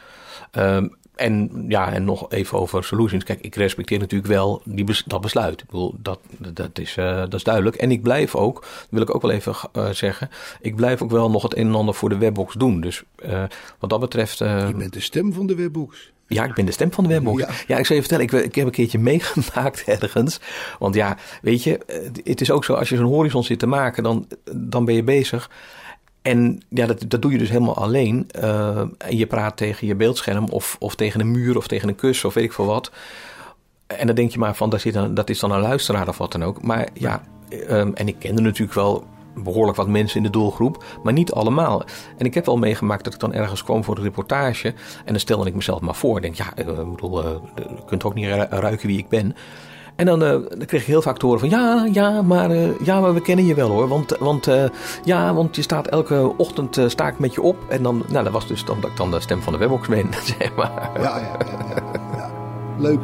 Ehm, en ja, en nog even over solutions. Kijk, ik respecteer natuurlijk wel die bes- dat besluit. Ik bedoel, dat, dat, is, eh, dat is duidelijk. En ik blijf ook, wil ik ook wel even zeggen, ik blijf ook wel nog het een en ander voor de webbox doen. Dus wat dat betreft. Je bent de stem van de webbox. Ja, ik ben de stem van de webbox. Ja. Ja, ik zal je vertellen, ik, ik heb een keertje meegemaakt ergens. Want ja, weet je, eh, het is ook zo, als je zo'n horizon zit te maken, dan, dan ben je bezig. En ja, dat, dat doe je dus helemaal alleen. Eh, en je praat tegen je beeldscherm of, of tegen een muur of tegen een kus of weet ik veel wat. En dan denk je maar van, daar zit een, dat is dan een luisteraar of wat dan ook. Maar ja, ehm, en ik kende natuurlijk wel behoorlijk wat mensen in de doelgroep, maar niet allemaal. En ik heb wel meegemaakt dat ik dan ergens kwam voor een reportage. En dan stelde ik mezelf maar voor. Denk, ja, eh, ik bedoel, eh, je kunt ook niet ru- ruiken wie ik ben. En dan, eh, dan kreeg ik heel vaak te horen van ja, ja, maar, ja, maar we kennen je wel hoor. Want, want, ja, want je staat elke ochtend sta ik met je op. En dan, nou, dat was dus dan dat dan de stem van de webbox ben, zeg maar. Ja, ja, ja, ja. Leuk.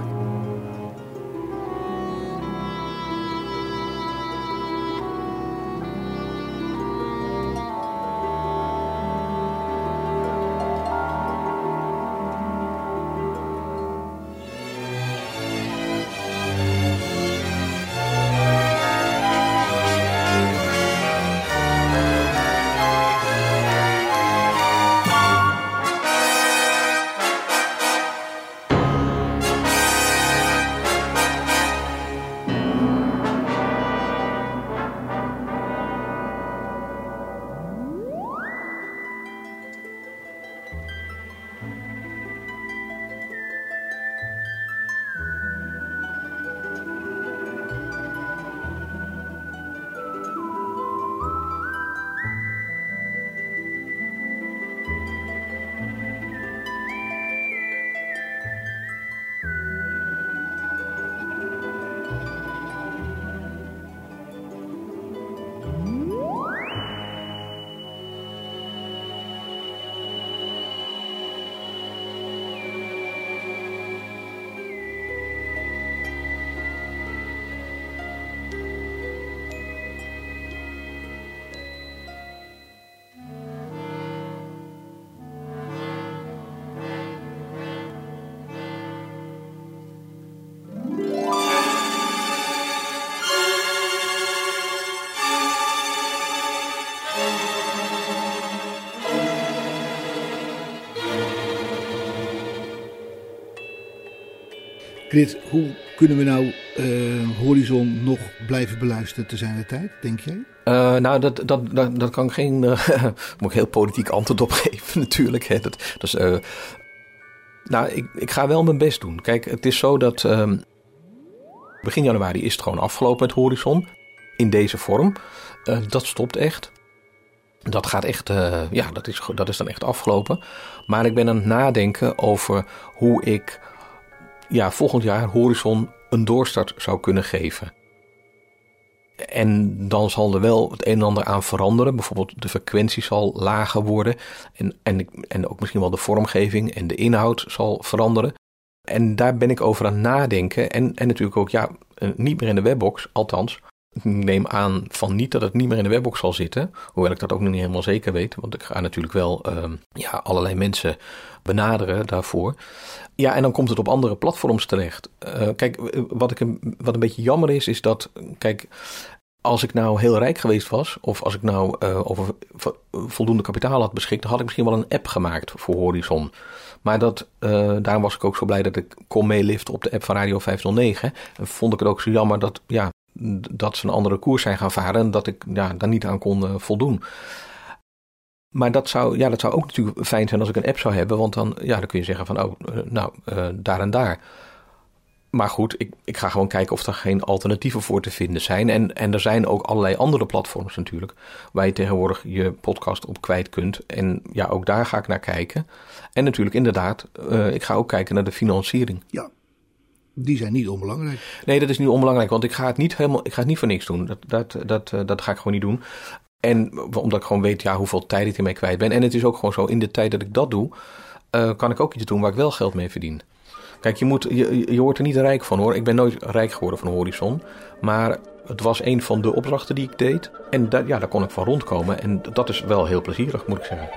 Hoe kunnen we nou eh, Horizon nog blijven beluisteren te zijn de tijd, denk jij? Uh, nou, dat, dat, dat, dat kan ik geen. Uh, moet ik heel politiek antwoord op geven, natuurlijk. Hè. Dat, nou, ik, ik ga wel mijn best doen. Kijk, het is zo dat. Um, begin januari is het gewoon afgelopen met Horizon. In deze vorm. dat stopt echt. Dat gaat echt. ja, dat is, dat is dan echt afgelopen. Maar ik ben aan het nadenken over hoe ik. Ja, volgend jaar Horizon een doorstart zou kunnen geven. En dan zal er wel het een en ander aan veranderen. Bijvoorbeeld de frequentie zal lager worden. En, en, en ook misschien wel de vormgeving en de inhoud zal veranderen. En daar ben ik over aan nadenken. En, en natuurlijk ook, ja, eh, niet meer in de webbox. Althans, ik neem aan van niet dat het niet meer in de webbox zal zitten. Hoewel ik dat ook nog niet helemaal zeker weet. Want ik ga natuurlijk wel uh, ja, allerlei mensen benaderen daarvoor. Ja, en dan komt het op andere platforms terecht. Uh, kijk, wat, ik, wat een beetje jammer is, is dat, kijk, als ik nou heel rijk geweest was, of als ik nou uh, over voldoende kapitaal had beschikt, dan had ik misschien wel een app gemaakt voor Horizon. Maar dat, uh, daarom was ik ook zo blij dat ik kon meeliften op de app van Radio 509. En vond ik het ook zo jammer dat, ja, dat ze een andere koers zijn gaan varen en dat ik ja, daar niet aan kon voldoen. Maar dat zou, ja, dat zou ook natuurlijk fijn zijn als ik een app zou hebben. Want dan, ja, dan kun je zeggen van, oh, eh, nou, uh, daar en daar. Maar goed, ik, ik ga gewoon kijken of er geen alternatieven voor te vinden zijn. En, en er zijn ook allerlei andere platforms natuurlijk. Waar je tegenwoordig je podcast op kwijt kunt. En ja, ook daar ga ik naar kijken. En natuurlijk inderdaad, uh, ik ga ook kijken naar de financiering. Ja, die zijn niet onbelangrijk. Nee, dat is niet onbelangrijk, want ik ga het niet helemaal, ik ga het niet voor niks doen. Dat, dat, dat, dat ga ik gewoon niet doen. En omdat ik gewoon weet ja, hoeveel tijd ik ermee kwijt ben. En het is ook gewoon zo, in de tijd dat ik dat doe, uh, kan ik ook iets doen waar ik wel geld mee verdien. Kijk, je, moet, je, je wordt er niet rijk van hoor. Ik ben nooit rijk geworden van Horizon. Maar het was een van de opdrachten die ik deed. En ja, daar kon ik van rondkomen. En dat is wel heel plezierig, moet ik zeggen.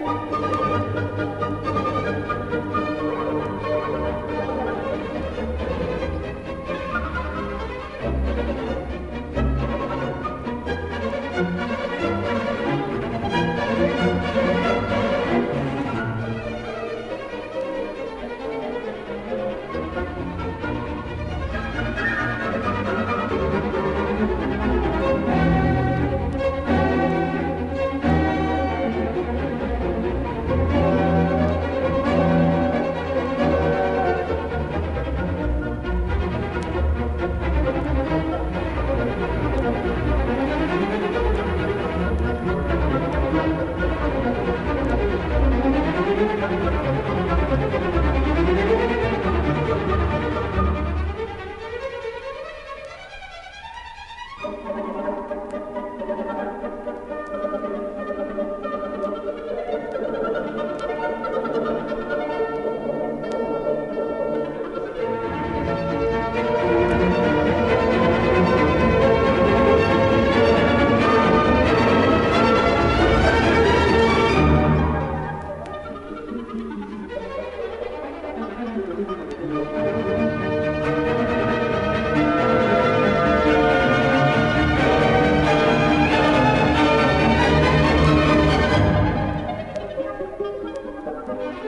Thank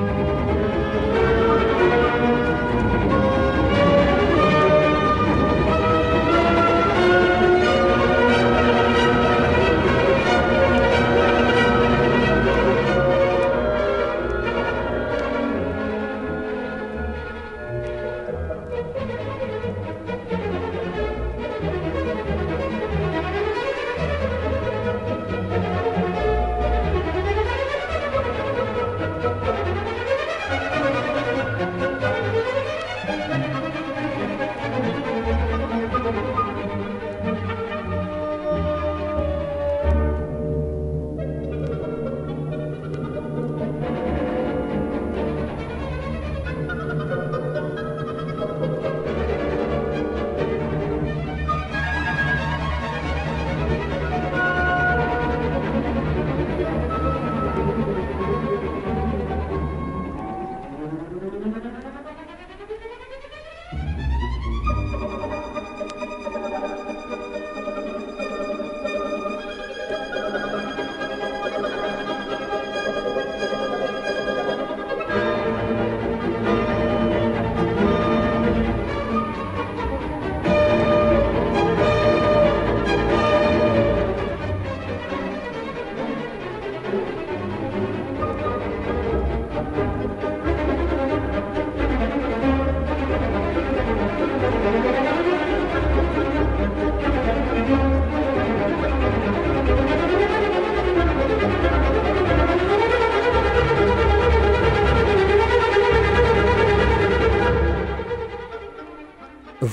you.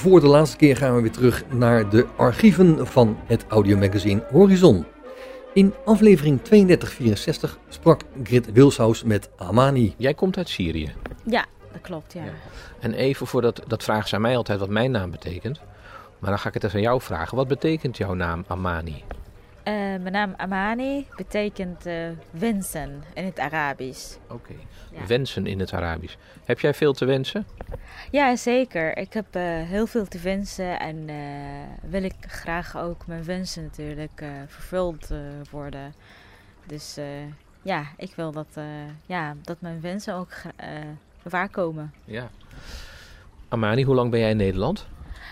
Voor de laatste keer gaan we weer terug naar de archieven van het audiomagazine Horizon. In aflevering 3264 sprak Grit Wilshaus met Amani. Jij komt uit Syrië. Ja, dat klopt, ja. En even voordat, dat vragen ze aan mij altijd wat mijn naam betekent. Maar dan ga ik het even aan jou vragen. Wat betekent jouw naam Amani? Eh, mijn naam Amani betekent eh, wensen in het Arabisch. Oké. Ja. Wensen in het Arabisch. Heb jij veel te wensen? Ja, zeker. Ik heb eh, heel veel te wensen en wil ik graag ook mijn wensen natuurlijk vervuld worden. Dus ja, ik wil dat, ja, dat mijn wensen ook waarkomen. Ja. Amani, hoe lang ben jij in Nederland?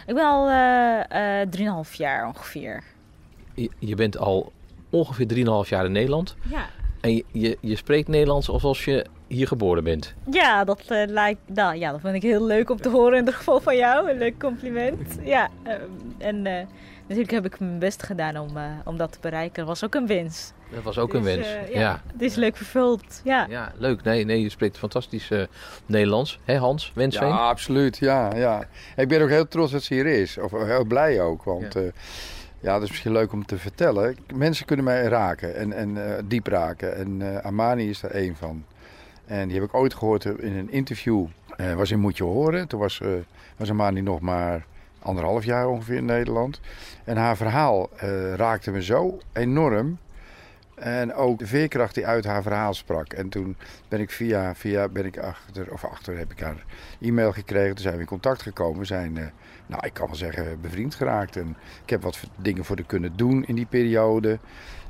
Ik ben al eh, eh, 3,5 jaar ongeveer. Je, je bent al ongeveer 3,5 jaar in Nederland. Ja. En je, je, je spreekt Nederlands alsof je hier geboren bent. Ja, dat eh, lijkt. Nou, ja, dat vind ik heel leuk om te horen in ieder geval van jou. Een leuk compliment. Ja, ehm, en eh, natuurlijk heb ik mijn best gedaan om, eh, om dat te bereiken. Dat was ook een wens. Dat was ook Dus, een wens. eh, ja. ja, Het is leuk vervuld. Ja. Ja, leuk. Nee, nee, je spreekt fantastisch eh, Nederlands. Hé Hans, Wensveen? Ja, absoluut. Ja, ja. Ik ben ook heel trots dat ze hier is. Of heel blij ook. Want ja, ja dat is misschien leuk om te vertellen. Mensen kunnen mij raken en, en eh, diep raken. En eh, Amani is daar één van. En die heb ik ooit gehoord in een interview. Eh was in Moet Je Horen. Toen was, was Amani nog maar anderhalf jaar ongeveer in Nederland. En haar verhaal raakte me zo enorm. En ook de veerkracht die uit haar verhaal sprak. En toen ben ik via, via ben ik achter, of achter heb ik haar e-mail gekregen. Toen zijn we in contact gekomen. We zijn, uh, nou ik kan wel zeggen, bevriend geraakt. En ik heb wat dingen voor haar kunnen doen in die periode.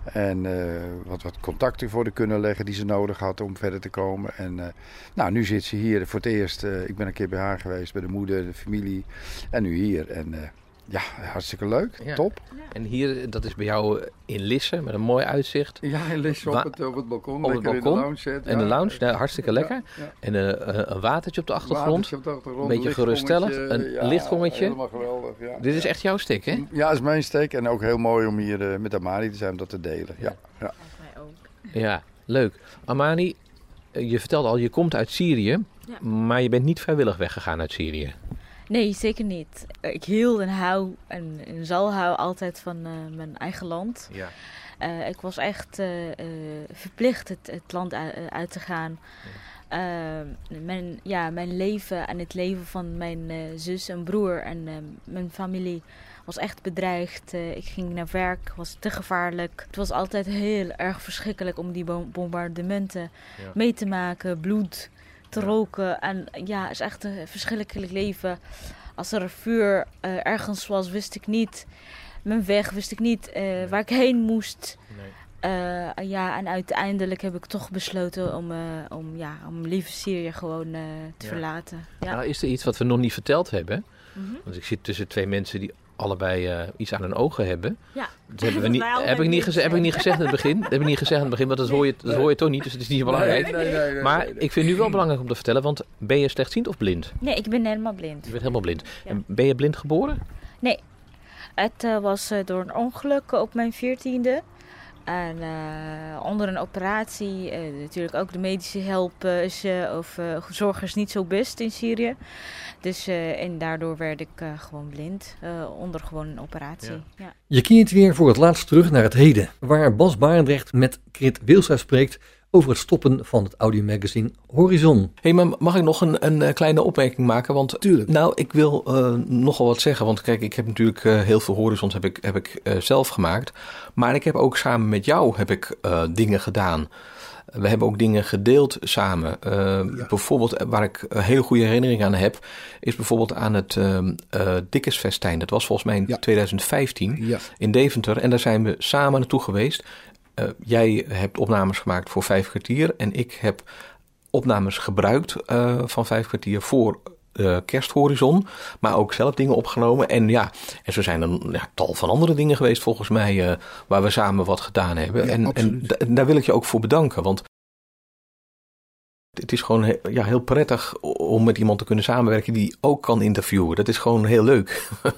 En uh, wat, wat contacten voor haar kunnen leggen die ze nodig had om verder te komen. En uh, nou, nu zit ze hier voor het eerst. ik ben een keer bij haar geweest, bij de moeder, de familie. En nu hier. En ja, hartstikke leuk. Ja. Top. En hier, dat is bij jou in Lisse, met een mooi uitzicht. Ja, in Lisse op, het, op het balkon. Op het balkon. In de lounge. Zet, en ja. de lounge, nou, hartstikke lekker. Ja, en uh, een watertje op de achtergrond. Op de achtergrond een beetje geruststellend. Een lichtgongetje. Helemaal geweldig, ja. Dit is echt jouw stek, hè? Ja, dat is mijn stek. En ook heel mooi om hier uh, met Amani te zijn om dat te delen. Ja, ja. ja leuk. Amani, je vertelde al, je komt uit Syrië. Maar je bent niet vrijwillig weggegaan uit Syrië. Nee, zeker niet. Ik hield en hou en, en zal hou altijd van uh, mijn eigen land. Ja. Uh, ik was echt uh, verplicht het, het, land uit te gaan. Ja. mijn, ja, mijn leven en het leven van mijn zus en broer en mijn familie was echt bedreigd. ik ging naar werk, was te gevaarlijk. Het was altijd heel erg verschrikkelijk om die bombardementen ja. mee te maken, bloed te roken. En ja, het is echt een verschrikkelijk leven. Als er vuur uh, ergens was, wist ik niet. Mijn weg wist ik niet uh, nee. waar ik heen moest. Nee. Uh, ja, en uiteindelijk heb ik toch besloten om, om, ja, om lieve Syrië gewoon te ja. verlaten. Ja. Nou, is er iets wat we nog niet verteld hebben? Mm -hmm. Want ik zit tussen twee mensen die allebei uh, iets aan hun ogen hebben. Ja. Dat hebben we niet, heb, ik niet gezegd, heb ik niet gezegd in het begin. Dat heb ik niet gezegd in het begin, want dat hoor je, dat hoor je toch niet, dus het is niet belangrijk. Nee, nee, nee, maar ik vind nu wel belangrijk om te vertellen, want ben je slechtziend of blind? Nee, ik ben helemaal blind. Je bent helemaal blind. Ja. En ben je blind geboren? Nee. Het uh, was uh, door een ongeluk op mijn veertiende. En uh, onder een operatie, uh, natuurlijk ook de medische help is, uh, of zorg is niet zo best in Syrië. Dus en daardoor werd ik gewoon blind onder gewoon een operatie. Ja. Ja. Je keert weer voor het laatst terug naar het heden, waar Bas Barendrecht met Krit Wilsa spreekt over het stoppen van het audiomagazine Horizon. Hé, hey, maar mag ik nog een, een kleine opmerking maken? Want Tuurlijk. nou, ik wil uh, nogal wat zeggen. Want kijk, ik heb natuurlijk uh, heel veel Horizons heb ik, heb ik uh, zelf gemaakt. Maar ik heb ook samen met jou heb ik, dingen gedaan. We hebben ook dingen gedeeld samen. Ja. Bijvoorbeeld, waar ik heel goede herinneringen aan heb, is bijvoorbeeld aan het Dikkesfestijn. Dat was volgens mij in ja. 2015 ja. in Deventer. En daar zijn we samen naartoe geweest. Uh, jij hebt opnames gemaakt voor vijf kwartier en ik heb opnames gebruikt uh, van vijf kwartier voor eh, Kersthorizon. Maar ook zelf dingen opgenomen. En ja, en zo zijn er ja, tal van andere dingen geweest volgens mij. eh, waar we samen wat gedaan hebben. Ja, en, en da- daar wil ik je ook voor bedanken. Want het is gewoon ja, heel prettig om met iemand te kunnen samenwerken die ook kan interviewen. Dat is gewoon heel leuk.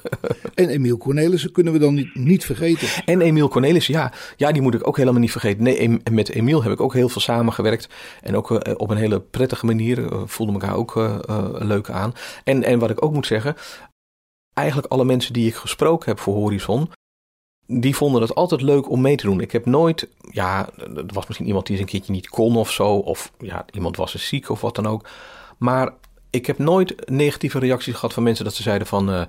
En Emiel Cornelissen kunnen we dan niet, niet vergeten. En Emiel Cornelissen, ja, ja, die moet ik ook helemaal niet vergeten. Nee, met Emiel heb ik ook heel veel samengewerkt. En ook eh, op een hele prettige manier. eh, voelde elkaar ook eh, leuk aan. En, en wat ik ook moet zeggen, eigenlijk alle mensen die ik gesproken heb voor Horizon, die vonden het altijd leuk om mee te doen. Ik heb nooit, ja, er was misschien iemand die eens een keertje niet kon of zo. Of ja, iemand was eens ziek of wat dan ook. Maar ik heb nooit negatieve reacties gehad van mensen dat ze zeiden van... eh,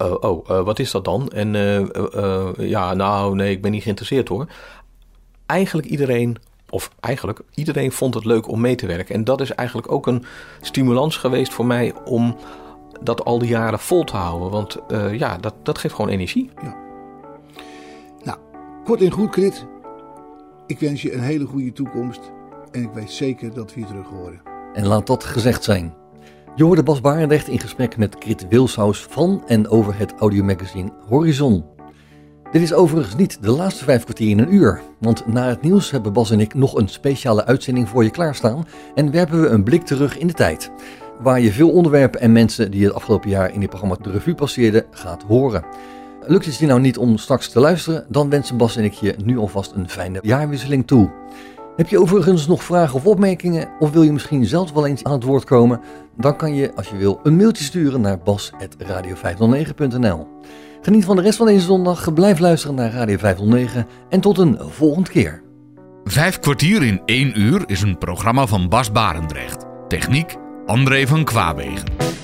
eh, oh, eh, wat is dat dan? En eh, ja, nou, nee, ik ben niet geïnteresseerd hoor. Eigenlijk iedereen, of eigenlijk iedereen vond het leuk om mee te werken. En dat is eigenlijk ook een stimulans geweest voor mij om dat al die jaren vol te houden. Want ja, dat, dat geeft gewoon energie. Kort en goed, Krit. Ik wens je een hele goede toekomst. En ik weet zeker dat we je terug horen. En laat dat gezegd zijn. Je hoorde Bas Barendrecht in gesprek met Krit Wilshuis van en over het audiomagazine Horizon. Dit is overigens niet de laatste vijf kwartier in een uur, want na het nieuws hebben Bas en ik nog een speciale uitzending voor je klaarstaan en werpen we een blik terug in de tijd, waar je veel onderwerpen en mensen die het afgelopen jaar in dit programma de revue passeerden gaat horen. Lukt het je nou niet om straks te luisteren, dan wensen Bas en ik je nu alvast een fijne jaarwisseling toe. Heb je overigens nog vragen of opmerkingen of wil je misschien zelf wel eens aan het woord komen? Dan kan je, als je wil, een mailtje sturen naar bas.radio509.nl. Geniet van de rest van deze zondag, blijf luisteren naar Radio 509 en tot een volgende keer. Vijf kwartier in één uur is een programma van Bas Barendrecht. Techniek André van Kwaabegen.